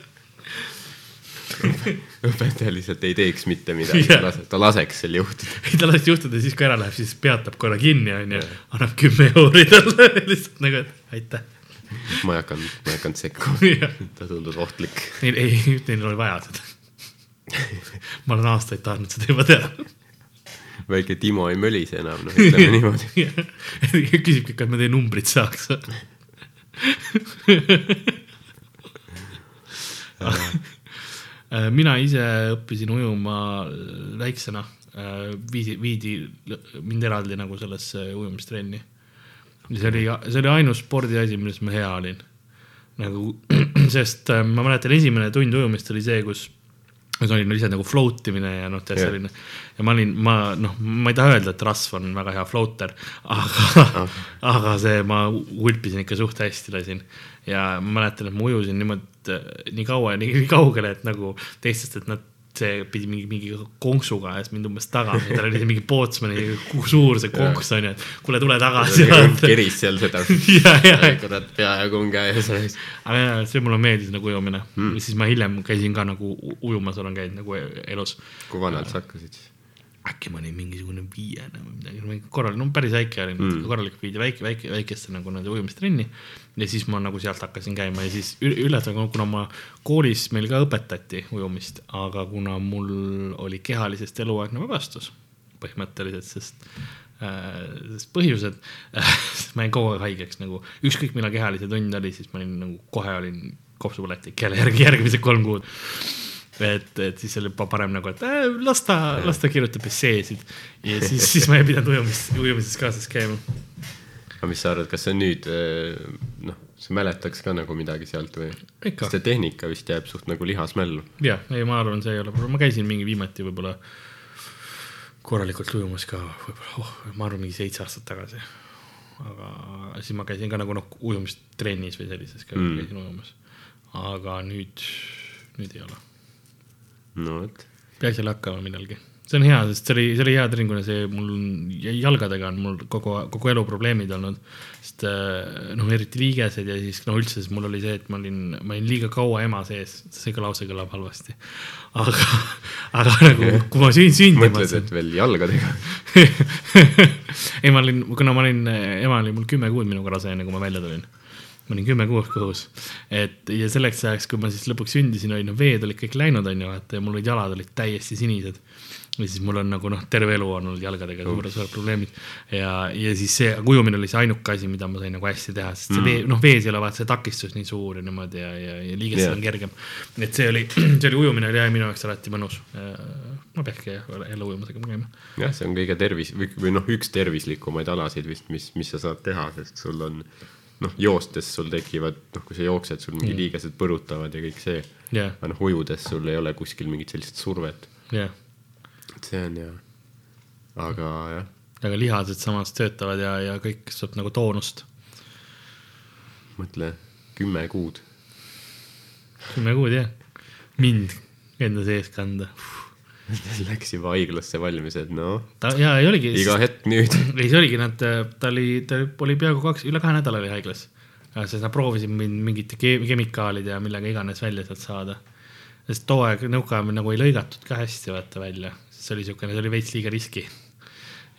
[LAUGHS] õpetaja lihtsalt ei teeks mitte midagi yeah., ta laseks sel juhtuda. [LAUGHS] ei ta las juhtuda, siis kui ära läheb, siis peatab korra kinni, onju, annab kümme euri talle [LAUGHS] lihtsalt nagu, et aitäh. ma ei hakanud, ma ei hakanud sekkuma, ta tundus ohtlik. Neil ei, neil oli vaja seda. ma olen aastaid tahtnud seda juba teha. väike Timo ei mölise enam, noh ütleme niimoodi. küsibki, kas ma teie numbrit saaks. Mina ise õppisin ujuma väiksena, viidi, viidi l- mind eraldi nagu sellesse ujumistrenni. see oli, see oli ainus spordiasi, milles ma hea olin. nagu, [CLEARS THROAT] sest äh, ma mäletan, esimene tund ujumist oli see, kus see oli lihtsalt nagu float imine ja noh, tead Jah. selline ja ma olin, ma noh, ma ei taha öelda, et rasv on väga hea floater, aga, [LAUGHS] aga see, ma ulpisin ikka suht hästi lasin ja ma mäletan, et ma ujusin niimoodi äh, nii kaua ja nii, nii kaugele, et nagu teistest, et nad, see pidi mingi, mingi konksuga ajas mind umbes taga, tal oli mingi pootsmani ku- suur see konks onju, et kuule, tule tagasi. keris seal seda. kurat, peaaegu on käes. aga jaa, see mulle meeldis nagu ujumine mm., siis ma hiljem käisin ka nagu ujumas olen käinud nagu e- elus. kui vanalt sa hakkasid siis? Äkki ma olin mingisugune viiene või midagi, korral, no päris väike olin mm., korralikult viidi väike, väike, väikesse nagu nende ujumistrenni. ja siis ma nagu sealt hakkasin käima ja siis ü- üllatav, kuna ma koolis meil ka õpetati ujumist, aga kuna mul oli kehalisest eluaegne vabastus põhimõtteliselt, sest sest põhjused, [LAUGHS] ma jäin kogu aeg haigeks nagu, ükskõik millal kehalise tund oli, siis ma olin nagu kohe olin kopsupõletik jälle järgi, järgmised kolm kuud. et, et siis oli pa- parem nagu, et äh, las ta, las ta kirjutab esseesid ja siis, siis ma ei pidanud ujumis, ujumises kaasas käima. aga mis sa arvad, kas see nüüd, noh, sa mäletaks ka nagu midagi sealt või? Sest see tehnika vist jääb suht nagu lihasmällu. jah, ei, ma arvan, see ei ole probleem, ma käisin mingi viimati võib-olla korralikult ujumas ka võib-olla oh,, ma arvan, mingi seitse aastat tagasi. aga siis ma käisin ka nagu noh, ujumistrennis või sellises ka mm. käisin ujumas. aga nüüd, nüüd ei ole. No vot, peaks jälle hakkama millalgi. see on hea, sest see oli, see oli hea treen, kuna see mul jalgadega on mul kogu, kogu elu probleemid olnud. sest äh, noh, eriti liigesed ja siis no üldse, siis mul oli see, et ma olin, ma olin liiga kaua ema sees, see ka lause kõlab halvasti. aga, [LAUGHS] aga nagu, kui ma sünd-, sündima mõtled, et veel jalgadega? [LAUGHS] ei, ma olin, kuna ma olin, ema oli mul kümme kuud minuga rase, enne kui ma välja tulin. Ma olin kümme kuud kõhus, et ja selleks ajaks, kui ma siis lõpuks sündisin, olid no veed olid kõik läinud, onju, vaata ja mul olid jalad olid täiesti sinised. ja siis mul on nagu noh, terve elu on olnud jalgadega suured, suured probleemid ja, ja siis see ujumine oli see ainuke asi, mida ma sain nagu hästi teha, sest see vee, noh, vees ei ole vaata see takistus nii suur ja niimoodi ja, ja, ja liigestel Jah. on kergem. et see oli, [CLEARS THROAT] see oli ujumine oli jah minu jaoks alati mõnus. ma peakski jälle ujumas hakkama käima. jah, see on kõige tervis- või, või noh, üks tervislikumaid alasid vist, mis, mis sa saad teha, sest sul on noh, joostes sul tekivad, noh, kui sa jooksed, sul mingi liigesed põrutavad ja kõik see. jah, aga noh, ujudes sul ei ole kuskil mingit sellist survet, jah et see on hea. aga jah, aga lihased samas töötavad ja, ja kõik saab nagu toonust. mõtle kümme kuud. kümme kuud jah, mind enda sees kanda. [LAUGHS] Läks juba haiglasse valmis, et noh, ta ja ei oligi, iga hetk nüüd. [LAUGHS] ei see oligi nad, ta oli, ta oli peaaegu kaks, üle kahe nädala oli haiglas. sest nad proovisid mind mingite ke- kemikaalide ja millega iganes välja sealt saada. sest too aeg nõukaajal nagu ei lõigatud ka hästi vaata välja, see oli siukene, see oli veits liiga riski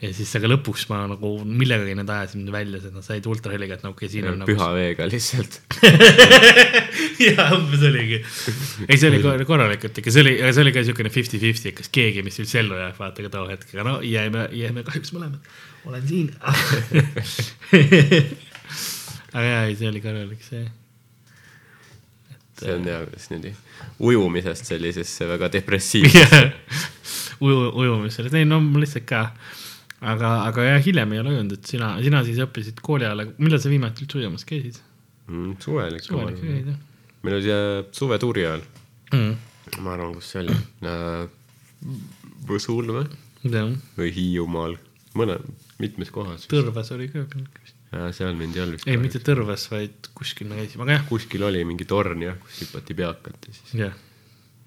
ja siis, aga lõpuks ma nagu millegagi nad ajasid mind välja, nad said ultraheliga, et no okei okay,, siin on nagu püha veega lihtsalt. [LAUGHS] jaa, umbes oligi. ei, see oli kor- korralikult ikka, see oli, aga see oli ka siukene fifty-fifty, et kas keegi, mis üldse ellu jääb, vaata ka too hetk, aga no jäime, jäime kahjuks mõlemad. olen siin. [LAUGHS] aga jaa, ei, see oli korralik see. see on hea, kuidas niimoodi ujumisest sellisesse väga [LAUGHS] depressiivsesse. uju, ujumisele, ei no lihtsalt ka. aga, aga jah, hiljem ei ole ujunud, et sina, sina siis õppisid kooli ajal, millal sa viimati üldse ujumas käisid? Mm, suvel ikka. suvel ikka käid jah meil oli see suvetuuri ajal, mm.? ma arvan, kus see oli, Võsul või, jah, või Hiiumaal, mõne, mitmes kohas. Tõrvas oli ka vist. seal mind ei olnud vist. ei, mitte Tõrvas, vaid kuskil me käisime, aga jah, kuskil oli mingi torn jah, kus hüpati peakat ja siis, jah.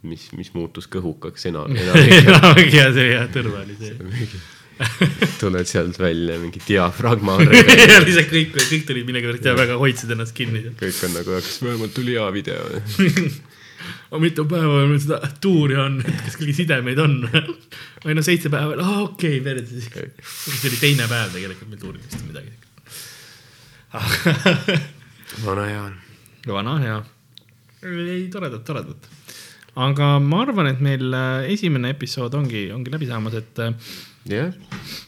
mis, mis muutus kõhukaks ena-, [LAUGHS] enamik enamgi ja see jah, Tõrva oli see. [LAUGHS] [LAUGHS] tuled sealt välja, mingi diafragma [LAUGHS] ja lihtsalt kõik, kõik tulid millegipärast ja väga hoidsid ennast kinni. kõik on nagu, kas vähemalt tuli hea video. [LAUGHS] aga mitu päeva meil seda tuuri on, kas kellegi sidemeid on? või no seitse päeva, aa okei, perse siis. see oli teine päev tegelikult meil tuuril vist midagi. vana hea on. vana hea. ei, toredat, toredat. aga ma arvan, et meil äh, esimene episood ongi, ongi läbi saamas, et jah,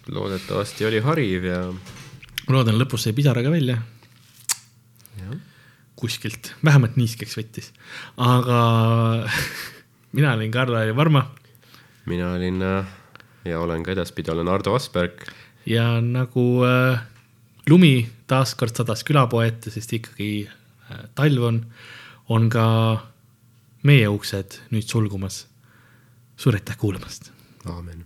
loodetavasti oli hariv ja ma loodan, lõpus sai pisaraga välja jah, kuskilt, vähemalt niiskeks võttis. aga [LAUGHS] mina olin Karla ja Varma mina olin äh, ja olen ka edaspidi, olen Ardo Asperg. ja nagu äh, lumi taaskord sadas külapoe ette, sest ikkagi äh, talv on, on ka meie uksed nüüd sulgumas. suur aitäh kuulamast. aamen.